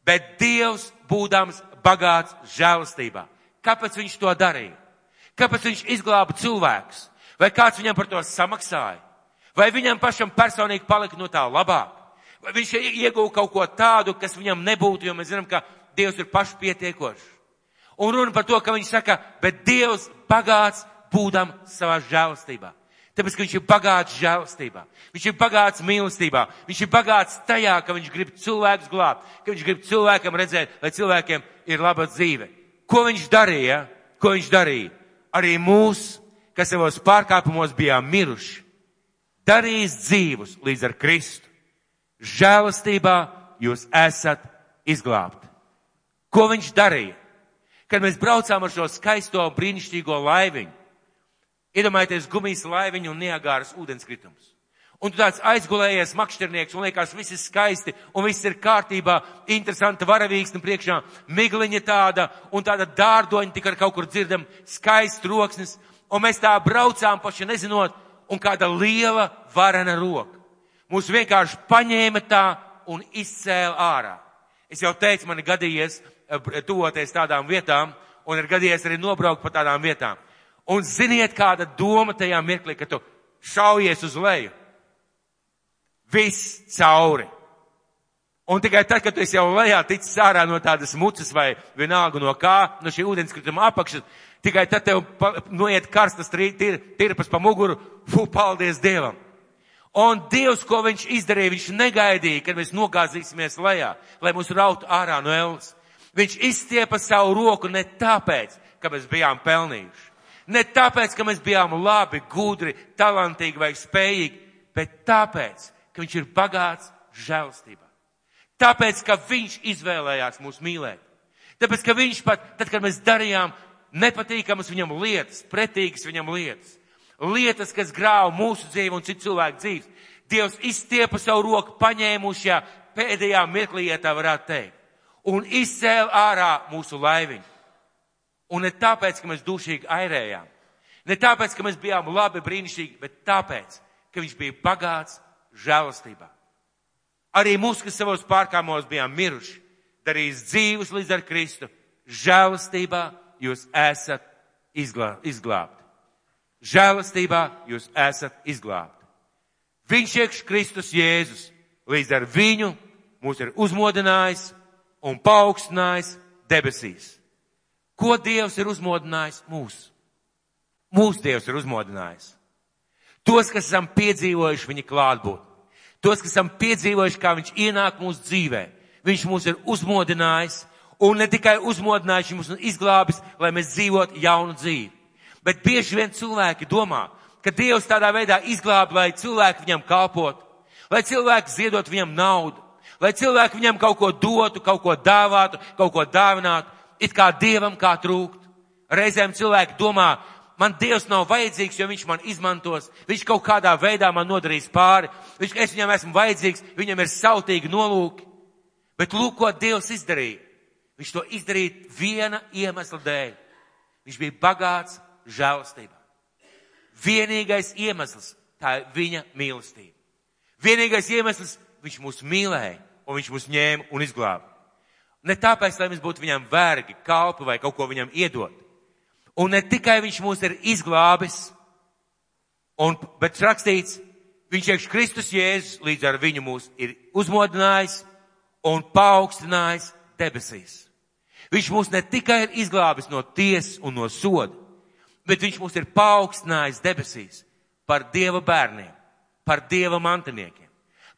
bet Dievs būdams bagāts žēlastībā. Kāpēc viņš to darīja? Kāpēc viņš izglāba cilvēkus? Vai kāds viņam par to samaksāja? Vai viņam pašam personīgi palika no tā labāk? Vai viņš ieguva kaut ko tādu, kas viņam nebūtu, jo mēs zinām, ka Dievs ir paši pietiekošs. Un runa par to, ka viņš saka, bet Dievs bagāts būdam savā žēlstībā. Tāpēc, ka viņš ir bagāts žēlstībā, viņš ir bagāts mīlestībā, viņš ir bagāts tajā, ka viņš grib cilvēkus glābt, ka viņš grib cilvēkam redzēt, lai cilvēkiem ir laba dzīve. Ko viņš darīja? Ko viņš darīja? Arī mūsu kas savos pārkāpumos bijām miruši, darīs dzīvus līdz ar Kristu. Žēlastībā jūs esat izglābti. Ko viņš darīja? Kad mēs braucām ar šo skaisto brīnišķīgo laiviņu, iedomājieties gumijas laiviņu un neagāras ūdenskritums. Un tu tāds aizgulējies makšķernieks un liekas, viss ir skaisti un viss ir kārtībā, interesanta varavīksne priekšā, migliņa tāda un tāda dārdoņa tik ar kaut kur dzirdam, skaists troksnis un mēs tā braucām paši nezinot, un kāda liela varena roka. Mūs vienkārši paņēma tā un izcēla ārā. Es jau teicu, man ir gadījies eh, tuvoties tādām vietām, un ir gadījies arī nobraukt pa tādām vietām. Un ziniet, kāda doma tajā mirklī, ka tu šaujies uz leju. Viss cauri. Un tikai tad, kad tu esi jau lejā ticis ārā no tādas mucas vai vienalga no kā, no šī ūdenskrituma apakšas, tikai tad tev noiet karstas tirpas pa muguru, fu, paldies Dievam. Un Dievs, ko viņš izdarīja, viņš negaidīja, kad mēs nogāzīsimies lejā, lai mūs rautu ārā no ēlas. Viņš izstiepa savu roku ne tāpēc, ka mēs bijām pelnījuši. Ne tāpēc, ka mēs bijām labi, gudri, talantīgi vai spējīgi, bet tāpēc, ka viņš ir bagāts žēlstībā. Tāpēc, ka viņš izvēlējās mūs mīlēt. Tāpēc, ka viņš pat, tad, kad mēs darījām nepatīkamas viņam lietas, pretīgas viņam lietas, lietas, kas grāva mūsu dzīvi un citu cilvēku dzīves, Dievs izstiepa savu roku, paņēma uz šajā pēdējā mirklī, ja tā varētu teikt, un izcēla ārā mūsu laiviņu. Un ne tāpēc, ka mēs dušīgi airējām, ne tāpēc, ka mēs bijām labi, brīnišķīgi, bet tāpēc, ka viņš bija bagāts žēlastībā. Arī mūs, kas savos pārkāmos bijām miruši, darījis dzīvus līdz ar Kristu, žēlastībā jūs esat izglā, izglābti. Žēlastībā jūs esat izglābti. Viņš iekš Kristus Jēzus līdz ar viņu mūs ir uzmodinājis un paaugstinājis debesīs. Ko Dievs ir uzmodinājis mūs? Mūsu Dievs ir uzmodinājis. Tos, kas esam piedzīvojuši viņa klātbūtni. Tos, kas esam piedzīvojuši, kā viņš ienāk mūsu dzīvē. Viņš mūs ir uzmodinājis un ne tikai uzmodinājis, viņš mūs izglābis, lai mēs dzīvotu jaunu dzīvi. Bet bieži vien cilvēki domā, ka Dievs tādā veidā izglāb, lai cilvēki viņam kalpotu, lai cilvēki ziedot viņam naudu, lai cilvēki viņam kaut ko dotu, kaut ko dāvātu, kaut ko dāvinātu, it kā Dievam kā trūkt. Reizēm cilvēki domā, man Dievs nav vajadzīgs, jo viņš man izmantos, viņš kaut kādā veidā man nodarīs pāri, viņš, es viņam esmu vajadzīgs, viņam ir sautīgi nolūki. Bet lūk, ko Dievs izdarīja. Viņš to izdarīja viena iemesla dēļ. Viņš bija bagāts žēlastībā. Vienīgais iemesls tā ir viņa mīlestība. Vienīgais iemesls viņš mūs mīlēja un viņš mūs ņēma un izglāba. Ne tāpēc, lai mēs būtu viņam vergi, kalpi vai kaut ko viņam iedot. Un ne tikai viņš mūs ir izglābis, un, bet rakstīts, viņš iekš Kristus Jēzus līdz ar viņu mūs ir uzmodinājis un paaugstinājis debesīs. Viņš mūs ne tikai ir izglābis no tiesas un no soda, bet viņš mūs ir paaugstinājis debesīs par Dieva bērniem, par Dieva mantiniekiem,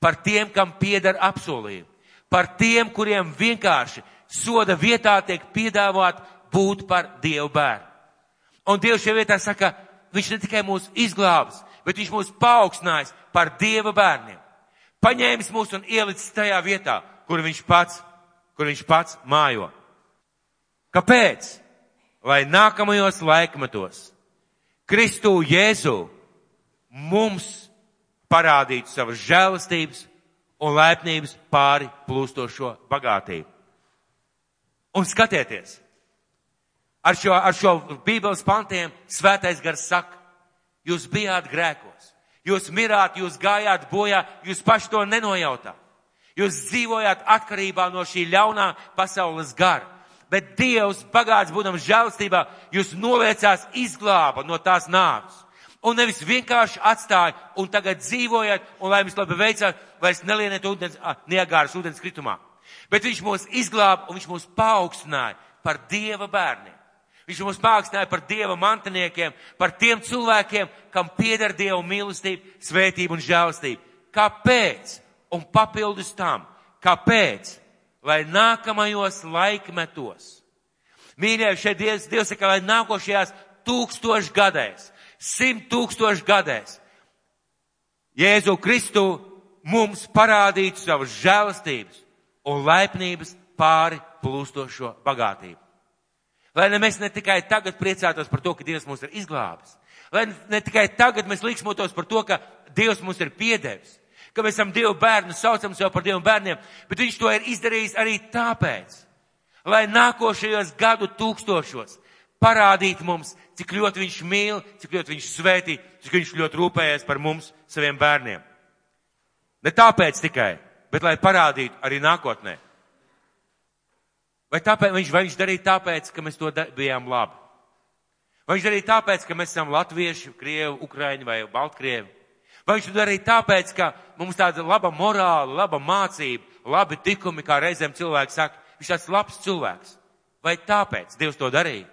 par tiem, kam pieder apsolījumi, par tiem, kuriem vienkārši soda vietā tiek piedāvāt būt par Dievu bērnu. Un Dievs šajā vietā saka, viņš ne tikai mūs izglābs, bet viņš mūs paaugstinājis par Dieva bērniem. Paņēmis mūs un ielicis tajā vietā, kur viņš pats, kur viņš pats mājo. Kāpēc? Lai nākamajos laikmetos Kristu Jēzu mums parādītu savas žēlastības un laipnības pāri plūstošo bagātību. Un skatieties, ar šo, ar šo Bībeles pantiem svētais gars saka, jūs bijāt grēkos, jūs mirāt, jūs gājāt bojā, jūs paši to nenojautāt. Jūs dzīvojāt atkarībā no šī ļaunā pasaules gara. Bet Dievs, bagāts būdams žēlstībā, jūs noliecās izglāba no tās nāves. Un nevis vienkārši atstāja un tagad dzīvojat un lai jums labi veicās, vairs nelieniet ūdens, niegāras ūdens kritumā. Bet viņš mūs izglāba un viņš mūs paaugstināja par Dieva bērniem. Viņš mūs pākstināja par Dieva mantiniekiem, par tiem cilvēkiem, kam pieder Dieva mīlestība, svētība un žēlastība. Kāpēc? Un papildus tam, kāpēc? Lai nākamajos laikmetos. Mīļie, šeit Dievs, Dievs saka, lai nākošajās tūkstošu gadēs, simt tūkstošu gadēs, Jēzu Kristu mums parādītu savas žēlastības un laipnības pāri plūstošo bagātību. Lai ne mēs ne tikai tagad priecātos par to, ka Dievs mūs ir izglābis, lai ne tikai tagad mēs liksmotos par to, ka Dievs mums ir piedevis, ka mēs esam Dieva bērni, saucam sev par Dieva bērniem, bet Viņš to ir izdarījis arī tāpēc, lai nākošajos gadu tūkstošos parādītu mums, cik ļoti Viņš mīl, cik ļoti Viņš svētī, cik Viņš ļoti rūpējas par mums, saviem bērniem. Ne tāpēc tikai, bet lai parādītu arī nākotnē. Vai, tāpēc, viņš, vai viņš darīja tāpēc, ka mēs to bijām labi? Vai viņš darīja tāpēc, ka mēs esam latvieši, krievi, ukraiņi vai baltkrievi? Vai viņš to darīja tāpēc, ka mums tāda laba morāla, laba mācība, labi tikumi, kā reizēm cilvēki saka, viņš tāds labs cilvēks? Vai tāpēc Dievs to darīja?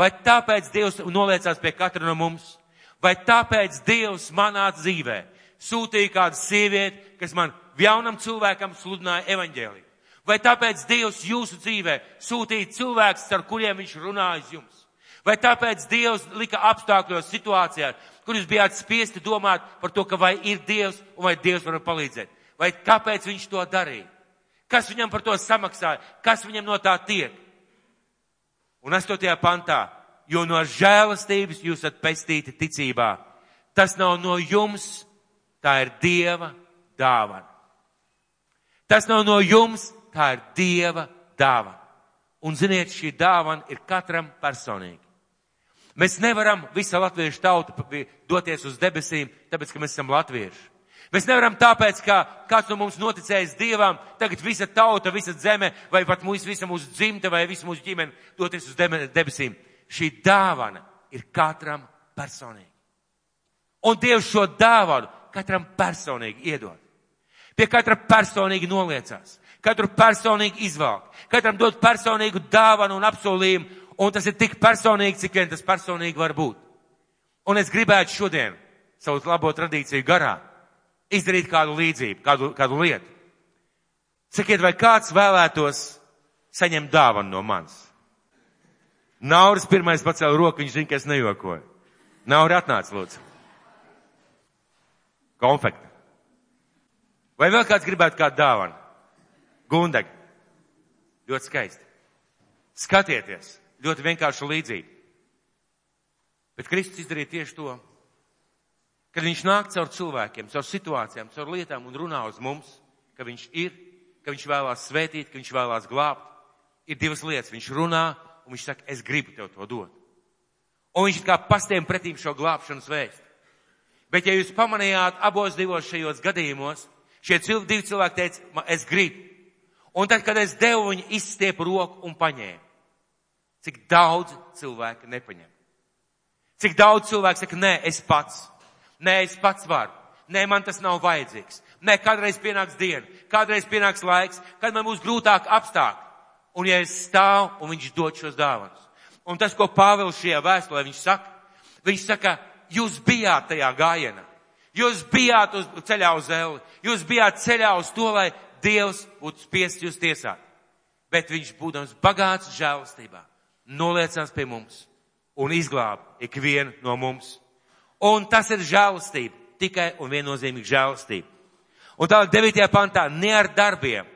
Vai tāpēc Dievs noliecās pie katra no mums? Vai tāpēc Dievs manā dzīvē sūtīja kādu sievieti, kas man jaunam cilvēkam sludināja evaņģēliju? Vai tāpēc Dievs jūsu dzīvē sūtīja cilvēkus, ar kuriem viņš runājas jums? Vai tāpēc Dievs lika apstākļos situācijā, kur jūs bijāt spiesti domāt par to, ka vai ir Dievs un vai Dievs var palīdzēt? Vai kāpēc viņš to darīja? Kas viņam par to samaksāja? Kas viņam no tā tiek? Un 8. pantā, jo no žēlastības jūs esat pestīti ticībā. Tas nav no jums, tā ir Dieva dāvana. Tas nav no jums, tā ir Dieva dāvana. Un ziniet, šī dāvana ir katram personīgi. Mēs nevaram visa latviešu tauta doties uz debesīm, tāpēc, ka mēs esam latvieši. Mēs nevaram tāpēc, ka kāds no mums noticējis Dievam, tagad visa tauta, visa zeme, vai pat mūsu, visa mūsu dzimta, vai visa mūsu ģimene doties uz debesīm. Šī dāvana ir katram personīgi. Un Dievs šo dāvanu katram personīgi iedod. Pie katra personīgi noliecās. Katru personīgi izvēlēt. Katram dod personīgu dāvanu un apsolījumu, un tas ir tik personīgi, cik vien tas personīgi var būt. Un es gribētu šodien, savu labo tradīciju garā, izdarīt kādu līdzību, kādu, kādu lietu. Sakiet, vai kāds vēlētos saņemt dāvanu no manis? Nauris pirmais pacēla roku, viņš zina, ka es nejokoju. Nauri atnāc, lūdzu. Konfekti. Vai vēl kāds gribētu kādu dāvanu? Gundeg. Ļoti skaisti. Skatieties, ļoti vienkārši līdzība. Bet Kristus izdarīja tieši to, kad viņš nāk caur cilvēkiem, caur situācijām, caur lietām un runā uz mums, ka viņš ir, ka viņš vēlās svētīt, ka viņš vēlās glābt. Ir divas lietas. Viņš runā un viņš saka, es gribu tev to dot. Un viņš kā pastiem pretīm šo glābšanas vēstu. Bet ja jūs pamanījāt abos divos šajos gadījumos, šie cilvēki, divi cilvēki teica, es gribu. Un tad, kad es devu, viņi izstiepa roku un paņēma. Cik daudz cilvēku nepaņem. Cik daudz cilvēku saka, nē, es pats. Nē, es pats varu. Nē, man tas nav vajadzīgs. Nē, kādreiz pienāks diena, kādreiz pienāks laiks, kad man būs grūtāk apstākļi. Un ja es stāvu un viņš dod šos dāvanas. Un tas, ko Pāvils šajā vēstulē viņš saka, viņš saka, jūs bijāt tajā gājienā. Jūs bijāt uz ceļā uz Eli. Jūs bijāt ceļā uz to, lai Dievs būtu spiests jūs tiesāt. Bet viņš, būdams bagāts žēlastībā, noliecās pie mums un izglāba ikvienu no mums. Un tas ir žēlastība, tikai un viennozīmīgi žēlastība. Un tālāk 9. pantā, ne ar darbiem,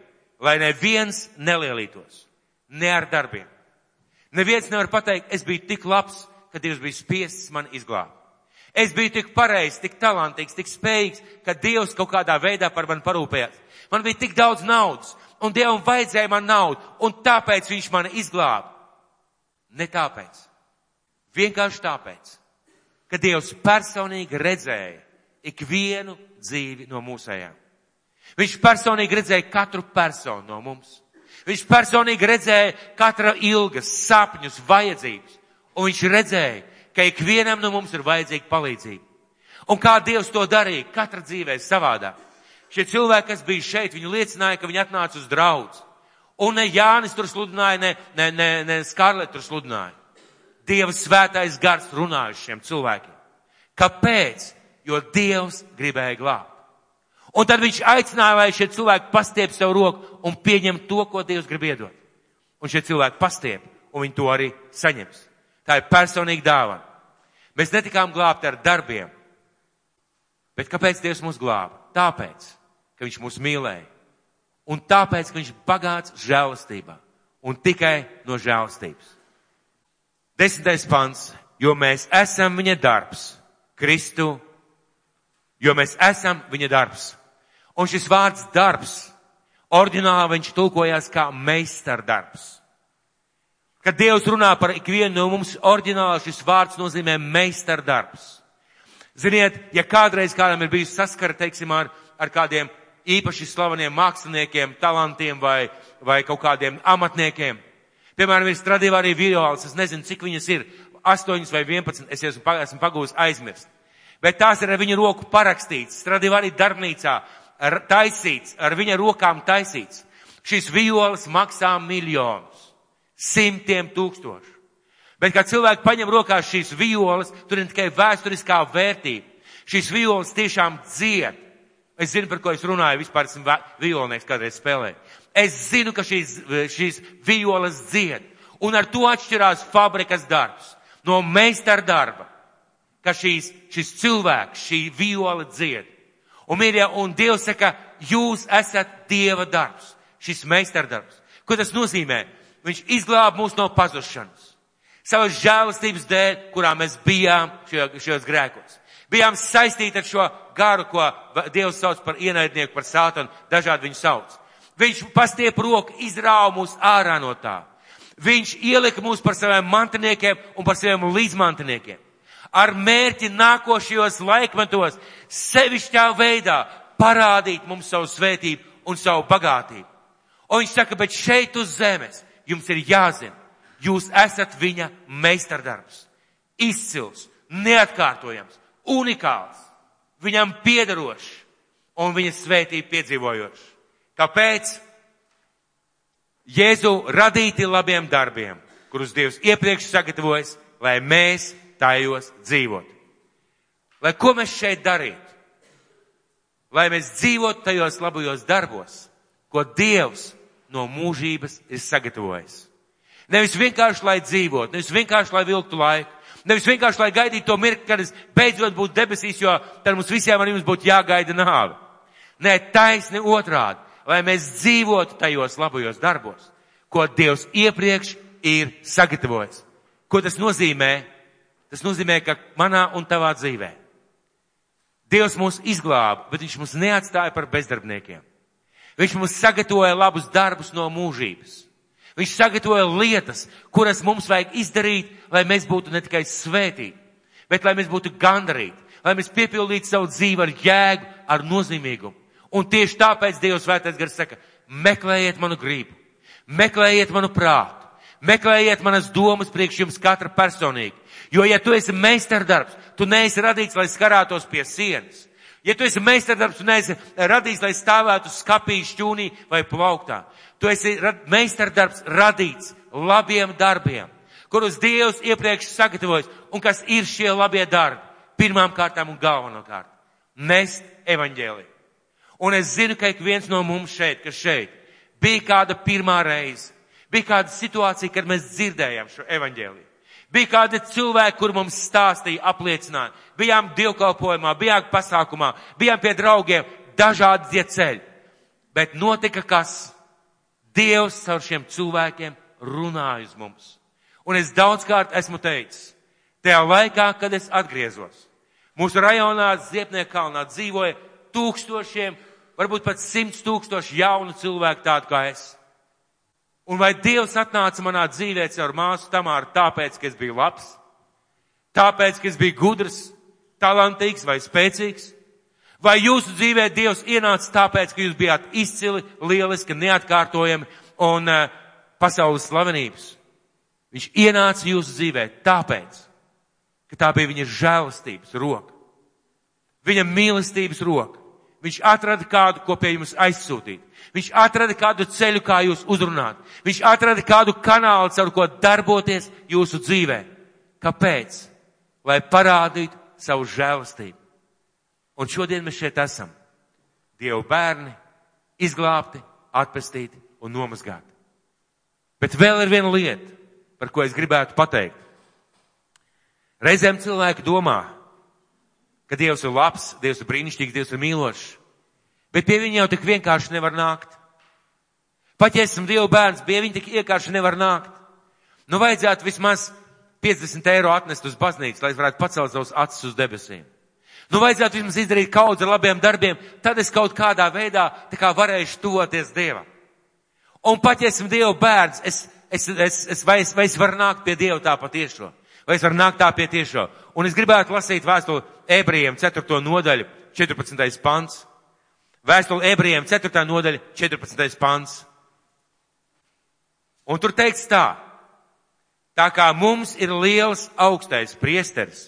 lai neviens nelielītos. Ne ar darbiem. Neviens nevar pateikt, es biju tik labs, ka Dievs bija spiests man izglābt. Es biju tik pareizs, tik talantīgs, tik spējīgs, ka Dievs kaut kādā veidā par mani parūpējās. Man bija tik daudz naudas, un Dievam vajadzēja man naudu, un tāpēc viņš mani izglāba. Ne tāpēc. Vienkārši tāpēc, ka Dievs personīgi redzēja ikvienu dzīvi no mūsējām. Viņš personīgi redzēja katru personu no mums. Viņš personīgi redzēja katra ilgas, sapņus, vajadzības. Un viņš redzēja, ka ikvienam no mums ir vajadzīga palīdzība. Un kā Dievs to darīja, katra dzīvē savādāk. Šie cilvēki, kas bija šeit, viņi liecināja, ka viņi atnāca uz draudz. Un ne Jānis tur sludināja, ne, ne, ne, ne Skarlet tur sludināja. Dieva svētais gars runāja šiem cilvēkiem. Kāpēc? Jo Dievs gribēja glābt. Un tad viņš aicināja, lai šie cilvēki pastiep savu roku un pieņem to, ko Dievs grib iedot. Un šie cilvēki pastiep, un viņi to arī saņems. Tā ir personīga dāvana. Mēs netikām glābti ar darbiem. Bet kāpēc Dievs mūs glāba? Tāpēc, ka Viņš mūs mīlēja. Un tāpēc, ka Viņš bagāts žēlastībā. Un tikai no žēlastības. Desmitais pants. Jo mēs esam viņa darbs. Kristu. Jo mēs esam viņa darbs. Un šis vārds darbs. Ordināli viņš tulkojās kā meistardarbs. Kad Dievs runā par ikvienu no mums, oriģināli šis vārds nozīmē meistardarbs. Ziniet, ja kādreiz kādam ir bijis saskara, teiksim, ar, ar kādiem īpaši slaveniem māksliniekiem, talantiem vai, vai kaut kādiem amatniekiem, piemēram, ir stradīva arī violas, es nezinu, cik viņas ir, 8 vai 11, es esmu, esmu pagūs aizmirst. Bet tās ir ar viņa roku parakstīts, stradīva arī darbnīcā, ar, taisīts, ar viņa rokām taisīts. Šīs violas maksā miljonus. Simtiem tūkstošu. Bet, kad cilvēki paņem rokās šīs violas, tur ir tikai vēsturiskā vērtība. Šīs violas tiešām dzied. Es zinu, par ko es runāju, vispār esmu violnieks kādreiz spēlējis. Es zinu, ka šīs, šīs violas dzied. Un ar to atšķirās fabrikas darbs. no meistardarba, ka šīs, šis cilvēks, šī viola dzied. Un, mīļie, un Dievs saka, jūs esat Dieva darbs, šis meistardarbs. Ko tas nozīmē? Viņš izglāba mūs no pazušanas. Savas žēlastības dēļ, kurā mēs bijām šajos, šajos grēkos. Bijām saistīti ar šo garu, ko Dievs sauc par ienaidnieku, par sātanu, dažādi viņu sauc. Viņš pastiep roku, izrāva mūs ārā no tā. Viņš ielika mūs par saviem mantiniekiem un par saviem līdzmantiniekiem. Ar mērķi nākošajos laikmetos sevišķā veidā parādīt mums savu svētību un savu bagātību. Un viņš saka, bet šeit uz zemes jums ir jāzina, jūs esat viņa meistardarbs. Izcils, neatkārtojams, unikāls, viņam piedarošs un viņa svētību piedzīvojošs. Kāpēc? Jēzu radīti labiem darbiem, kurus Dievs iepriekš sagatavojas, lai mēs tajos dzīvotu. Lai ko mēs šeit darītu? Lai mēs dzīvotu tajos labajos darbos, ko Dievs no mūžības ir sagatavojis. Nevis vienkārši, lai dzīvotu, nevis vienkārši, lai vilktu laiku, nevis vienkārši, lai gaidītu to mirkli, kad es beidzot būtu debesīs, jo tad mums visiem ar jums būtu jāgaida nāve. Nē, taisni otrādi lai mēs dzīvotu tajos labajos darbos, ko Dievs iepriekš ir sagatavojis. Ko tas nozīmē? Tas nozīmē, ka manā un tavā dzīvē Dievs mūs izglāba, bet Viņš mūs neatstāja par bezdarbniekiem. Viņš mums sagatavoja labus darbus no mūžības. Viņš sagatavoja lietas, kuras mums vajag izdarīt, lai mēs būtu ne tikai svētīti, bet lai mēs būtu gandarīti, lai mēs piepildītu savu dzīvi ar jēgu, ar nozīmīgumu. Un tieši tāpēc Dievs svētais gars saka, meklējiet manu gribu, meklējiet manu prātu, meklējiet manas domas priekš jums katra personīgi. Jo, ja tu esi meistardarbs, tu neesi radīts, lai skarātos pie sienas. Ja tu esi meistardarbs, tu neesi radīts, lai stāvētu skapī, šķūnī vai plauktā. Tu esi meistardarbs radīts labiem darbiem, kurus Dievs iepriekš sagatavojas, un kas ir šie labie darbi, pirmām kārtām un galvenokārt. Nest evaņģēliju. Un es zinu, ka ik viens no mums šeit, kas šeit, bija kāda pirmā reize, bija kāda situācija, kad mēs dzirdējām šo evaņģēliju. Bija kādi cilvēki, kur mums stāstīja, apliecināja. Bijām dievkalpojumā, bijām pasākumā, bijām pie draugiem, dažādi tie ceļi. Bet notika kas? Dievs caur šiem cilvēkiem runāja uz mums. Un es daudzkārt esmu teicis, tajā laikā, kad es atgriezos, mūsu rajonā Ziepnieka kalnā dzīvoja tūkstošiem, varbūt pat simts tūkstoši jaunu cilvēku tādu kā es. Un vai Dievs atnāca manā dzīvē caur māsu Tamāru tāpēc, ka es biju labs, tāpēc, ka es biju gudrs, talantīgs vai spēcīgs? Vai jūsu dzīvē Dievs ienāca tāpēc, ka jūs bijāt izcili, lieliski, neatkārtojami un uh, pasaules slavenības? Viņš ienāca jūsu dzīvē tāpēc, ka tā bija viņa žēlastības roka, viņa mīlestības roka. Viņš atrada kādu, ko pie jums aizsūtīt. Viņš atrada kādu ceļu, kā jūs uzrunāt. Viņš atrada kādu kanālu, caur ko darboties jūsu dzīvē. Kāpēc? Lai parādītu savu žēlastību. Un šodien mēs šeit esam. Dievu bērni, izglābti, atpestīti un nomazgāti. Bet vēl ir viena lieta, par ko es gribētu pateikt. Reizēm cilvēki domā, ka Dievs ir labs, Dievs ir brīnišķīgs, Dievs ir mīlošs. Bet pie viņa jau tik vienkārši nevar nākt. Pat ja esmu Dieva bērns, pie viņa tik vienkārši nevar nākt. Nu, vajadzētu vismaz 50 eiro atnest uz baznīcu, lai es varētu pacelt savus acis uz debesīm. Nu, vajadzētu vismaz izdarīt kaut ar labiem darbiem, tad es kaut kādā veidā tā kā varēšu tuvoties Dievam. Un pat ja esmu Dieva bērns, es, es, es, es, vai, es, vai es varu nākt pie Dieva tā patiešo? Vai es varu nākt tā pie tiešo? Un es gribētu lasīt vēstuli ebrejiem 4. nodaļu, 14. pants. Vēstuli ebrejiem 4. nodaļa, 14. pants. Un tur teikts tā, tā kā mums ir liels augstais priesteris,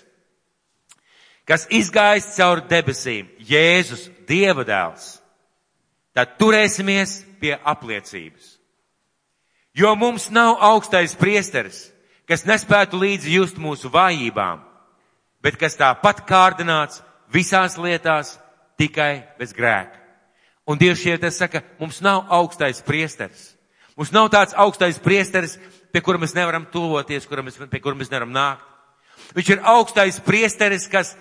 kas izgājis cauri debesīm, Jēzus, Dieva dēls, tad turēsimies pie apliecības. Jo mums nav augstais priesteris, kas nespētu līdzi just mūsu vājībām, bet kas tāpat kārdināts visās lietās tikai bez grēka. Un Dievs šeit saka, mums nav augstais priesteris. Mums nav tāds augstais priesteris, pie kura mēs nevaram tuvoties, kura mēs, pie kura mēs nevaram nākt. Viņš ir augstais priesteris, kas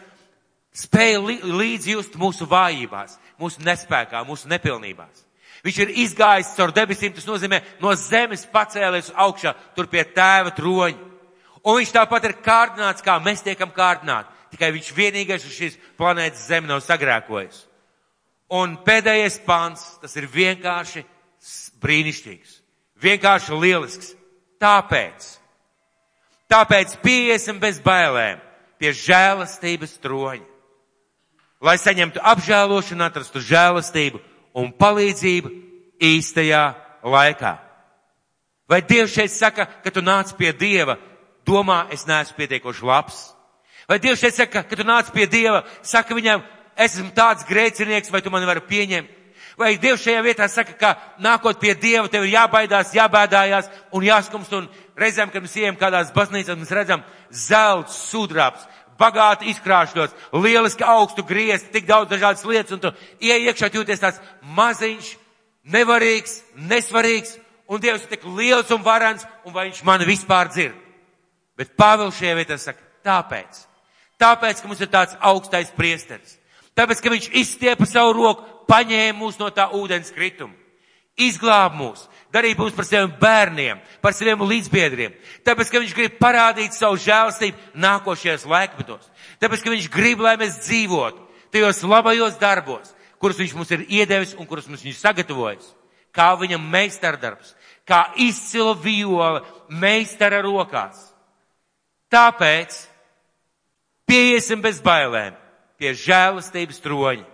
spēja līdzi just mūsu vājībās, mūsu nespēkā, mūsu nepilnībās. Viņš ir izgājis caur debesīm, tas nozīmē no zemes pacēlies augšā, tur pie tēva troņa. Un viņš tāpat ir kārdināts, kā mēs tiekam kārdināti. Tikai viņš vienīgais uz šīs planētas zemi nav sagrēkojis. Un pēdējais pants, tas ir vienkārši brīnišķīgs. Vienkārši lielisks. Tāpēc. Tāpēc pieiesim bez bailēm pie žēlastības troņa. Lai saņemtu apžēlošanu, atrastu žēlastību un palīdzību īstajā laikā. Vai Dievs šeit saka, ka tu nāc pie Dieva, domā, es neesmu pietiekoši labs? Vai Dievs šeit saka, ka tu nāc pie Dieva, saka viņam, es esmu tāds grēcinieks, vai tu mani vari pieņemt? Vai Dievs šajā vietā saka, ka nākot pie Dieva, tev ir jābaidās, jābēdājās un jāskumst, un reizēm, kad mēs ejam kādās baznīcās, mēs redzam zelts, sudrabs, bagāti izkrāšļots, lieliski augstu griezt, tik daudz dažādas lietas, un tu ieiekšā jūties tāds maziņš, nevarīgs, nesvarīgs, un Dievs ir tik liels un varans, un vai viņš mani vispār dzird. Bet Pāvils šajā vietā saka, tāpēc. Tāpēc, ka mums ir tāds augstais priesteris. Tāpēc, ka viņš izstiepa savu roku, paņēma mūs no tā ūdens krituma. Izglāb mūs, darīja mūs par saviem bērniem, par saviem līdzbiedriem. Tāpēc, ka viņš grib parādīt savu žēlstību nākošajos laikmetos. Tāpēc, ka viņš grib, lai mēs dzīvotu tajos labajos darbos, kurus viņš mums ir iedevis un kurus mums viņš sagatavojis. Kā viņam meistardarbs, kā izcila viola meistara rokās. Tāpēc pieiesim bez bailēm pie žēlastības troņa,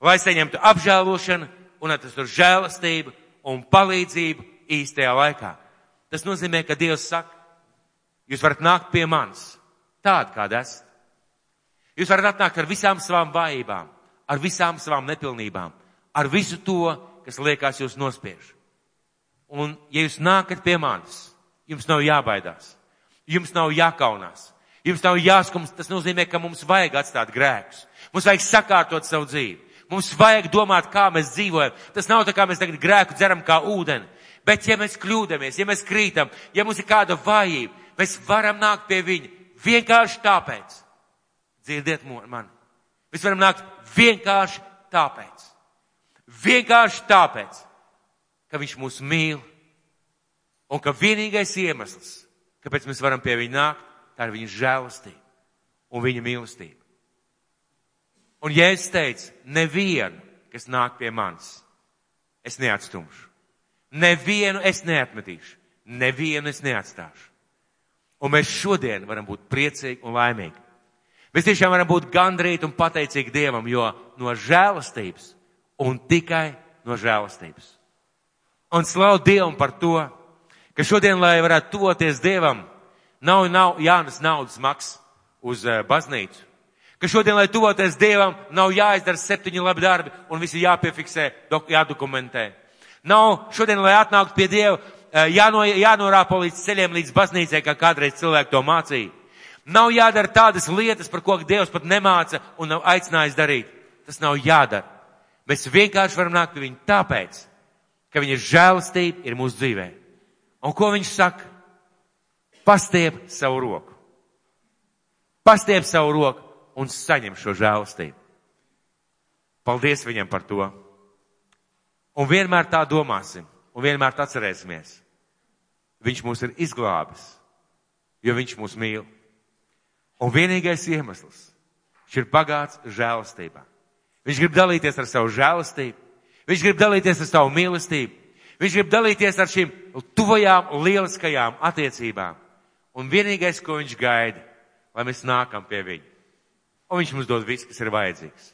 lai saņemtu apžēlošanu un atrastu žēlastību un palīdzību īstajā laikā. Tas nozīmē, ka Dievs saka, jūs varat nākt pie manis, tāda kāda esat. Jūs varat atnākt ar visām savām vājībām, ar visām savām nepilnībām, ar visu to, kas liekas jūs nospiež. Un, ja jūs nākat pie manis, jums nav jābaidās, jums nav jākaunās, jums nav jāskums, tas nozīmē, ka mums vajag atstāt grēkus, mums vajag sakārtot savu dzīvi. Mums vajag domāt, kā mēs dzīvojam. Tas nav tā, kā mēs tagad grēku dzeram kā ūdeni. Bet ja mēs kļūdamies, ja mēs krītam, ja mums ir kāda vājība, mēs varam nākt pie viņa vienkārši tāpēc. Dzirdiet mani. Mēs varam nākt vienkārši tāpēc. Vienkārši tāpēc, ka viņš mūs mīl. Un ka vienīgais iemesls, kāpēc mēs varam pie viņa nākt, tā ir viņa žēlastība un viņa mīlestība. Un Jēzus teica, nevienu, kas nāk pie manis, es neatstumšu. Nevienu es neatmetīšu, nevienu es neatstāšu. Un mēs šodien varam būt priecīgi un laimīgi. Mēs tiešām varam būt gandrīti un pateicīgi Dievam, jo no žēlastības un tikai no žēlastības. Un slavu Dievam par to, ka šodien, lai varētu toties Dievam, nav, nav jānes naudas maks uz uh, baznīcu. Ka šodien, lai tuvoties Dievam, nav jāizdara septiņi labi darbi un visi jāpiefiksē, jādokumentē. Nav šodien, lai atnāktu pie Dieva, jāno, jānorāpo līdz ceļiem, līdz baznīcai, kā kādreiz cilvēki to mācīja. Nav jādara tādas lietas, par ko Dievs pat nemāca un nav aicinājis darīt. Tas nav jādara. Mēs vienkārši varam nākt pie viņa tāpēc, ka viņa žēlastība ir mūsu dzīvē. Un ko viņš saka? Pastiep savu roku. Pastiep savu roku un saņem šo žēlastību. Paldies viņam par to. Un vienmēr tā domāsim, un vienmēr atcerēsimies. Viņš mūs ir izglābis, jo viņš mūs mīl. Un vienīgais iemesls, viņš ir bagāts žēlastībā. Viņš grib dalīties ar savu žēlastību, viņš grib dalīties ar savu mīlestību, viņš grib dalīties ar šīm tuvajām, lieliskajām attiecībām. Un vienīgais, ko viņš gaida, lai mēs nākam pie viņa un viņš mums dod visu, kas ir vajadzīgs.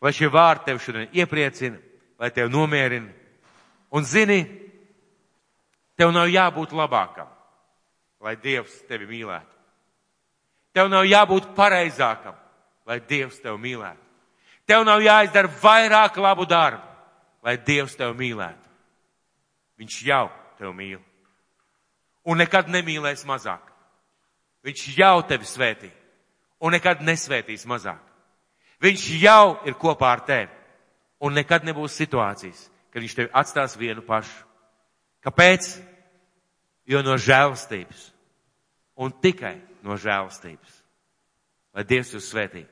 Lai šie vārdi tev šodien iepriecina, lai tev nomierina. Un zini, tev nav jābūt labākam, lai Dievs tevi mīlētu. Tev nav jābūt pareizākam, lai Dievs tevi mīlētu. Tev nav jāizdara vairāk labu darbu, lai Dievs tevi mīlētu. Viņš jau tevi mīl. Un nekad nemīlēs mazāk. Viņš jau tevi svētī un nekad nesvētīs mazāk. Viņš jau ir kopā ar tevi un nekad nebūs situācijas, kad viņš tevi atstās vienu pašu. Kāpēc? Jo no žēlastības un tikai no žēlastības. Lai Dievs jūs svētī!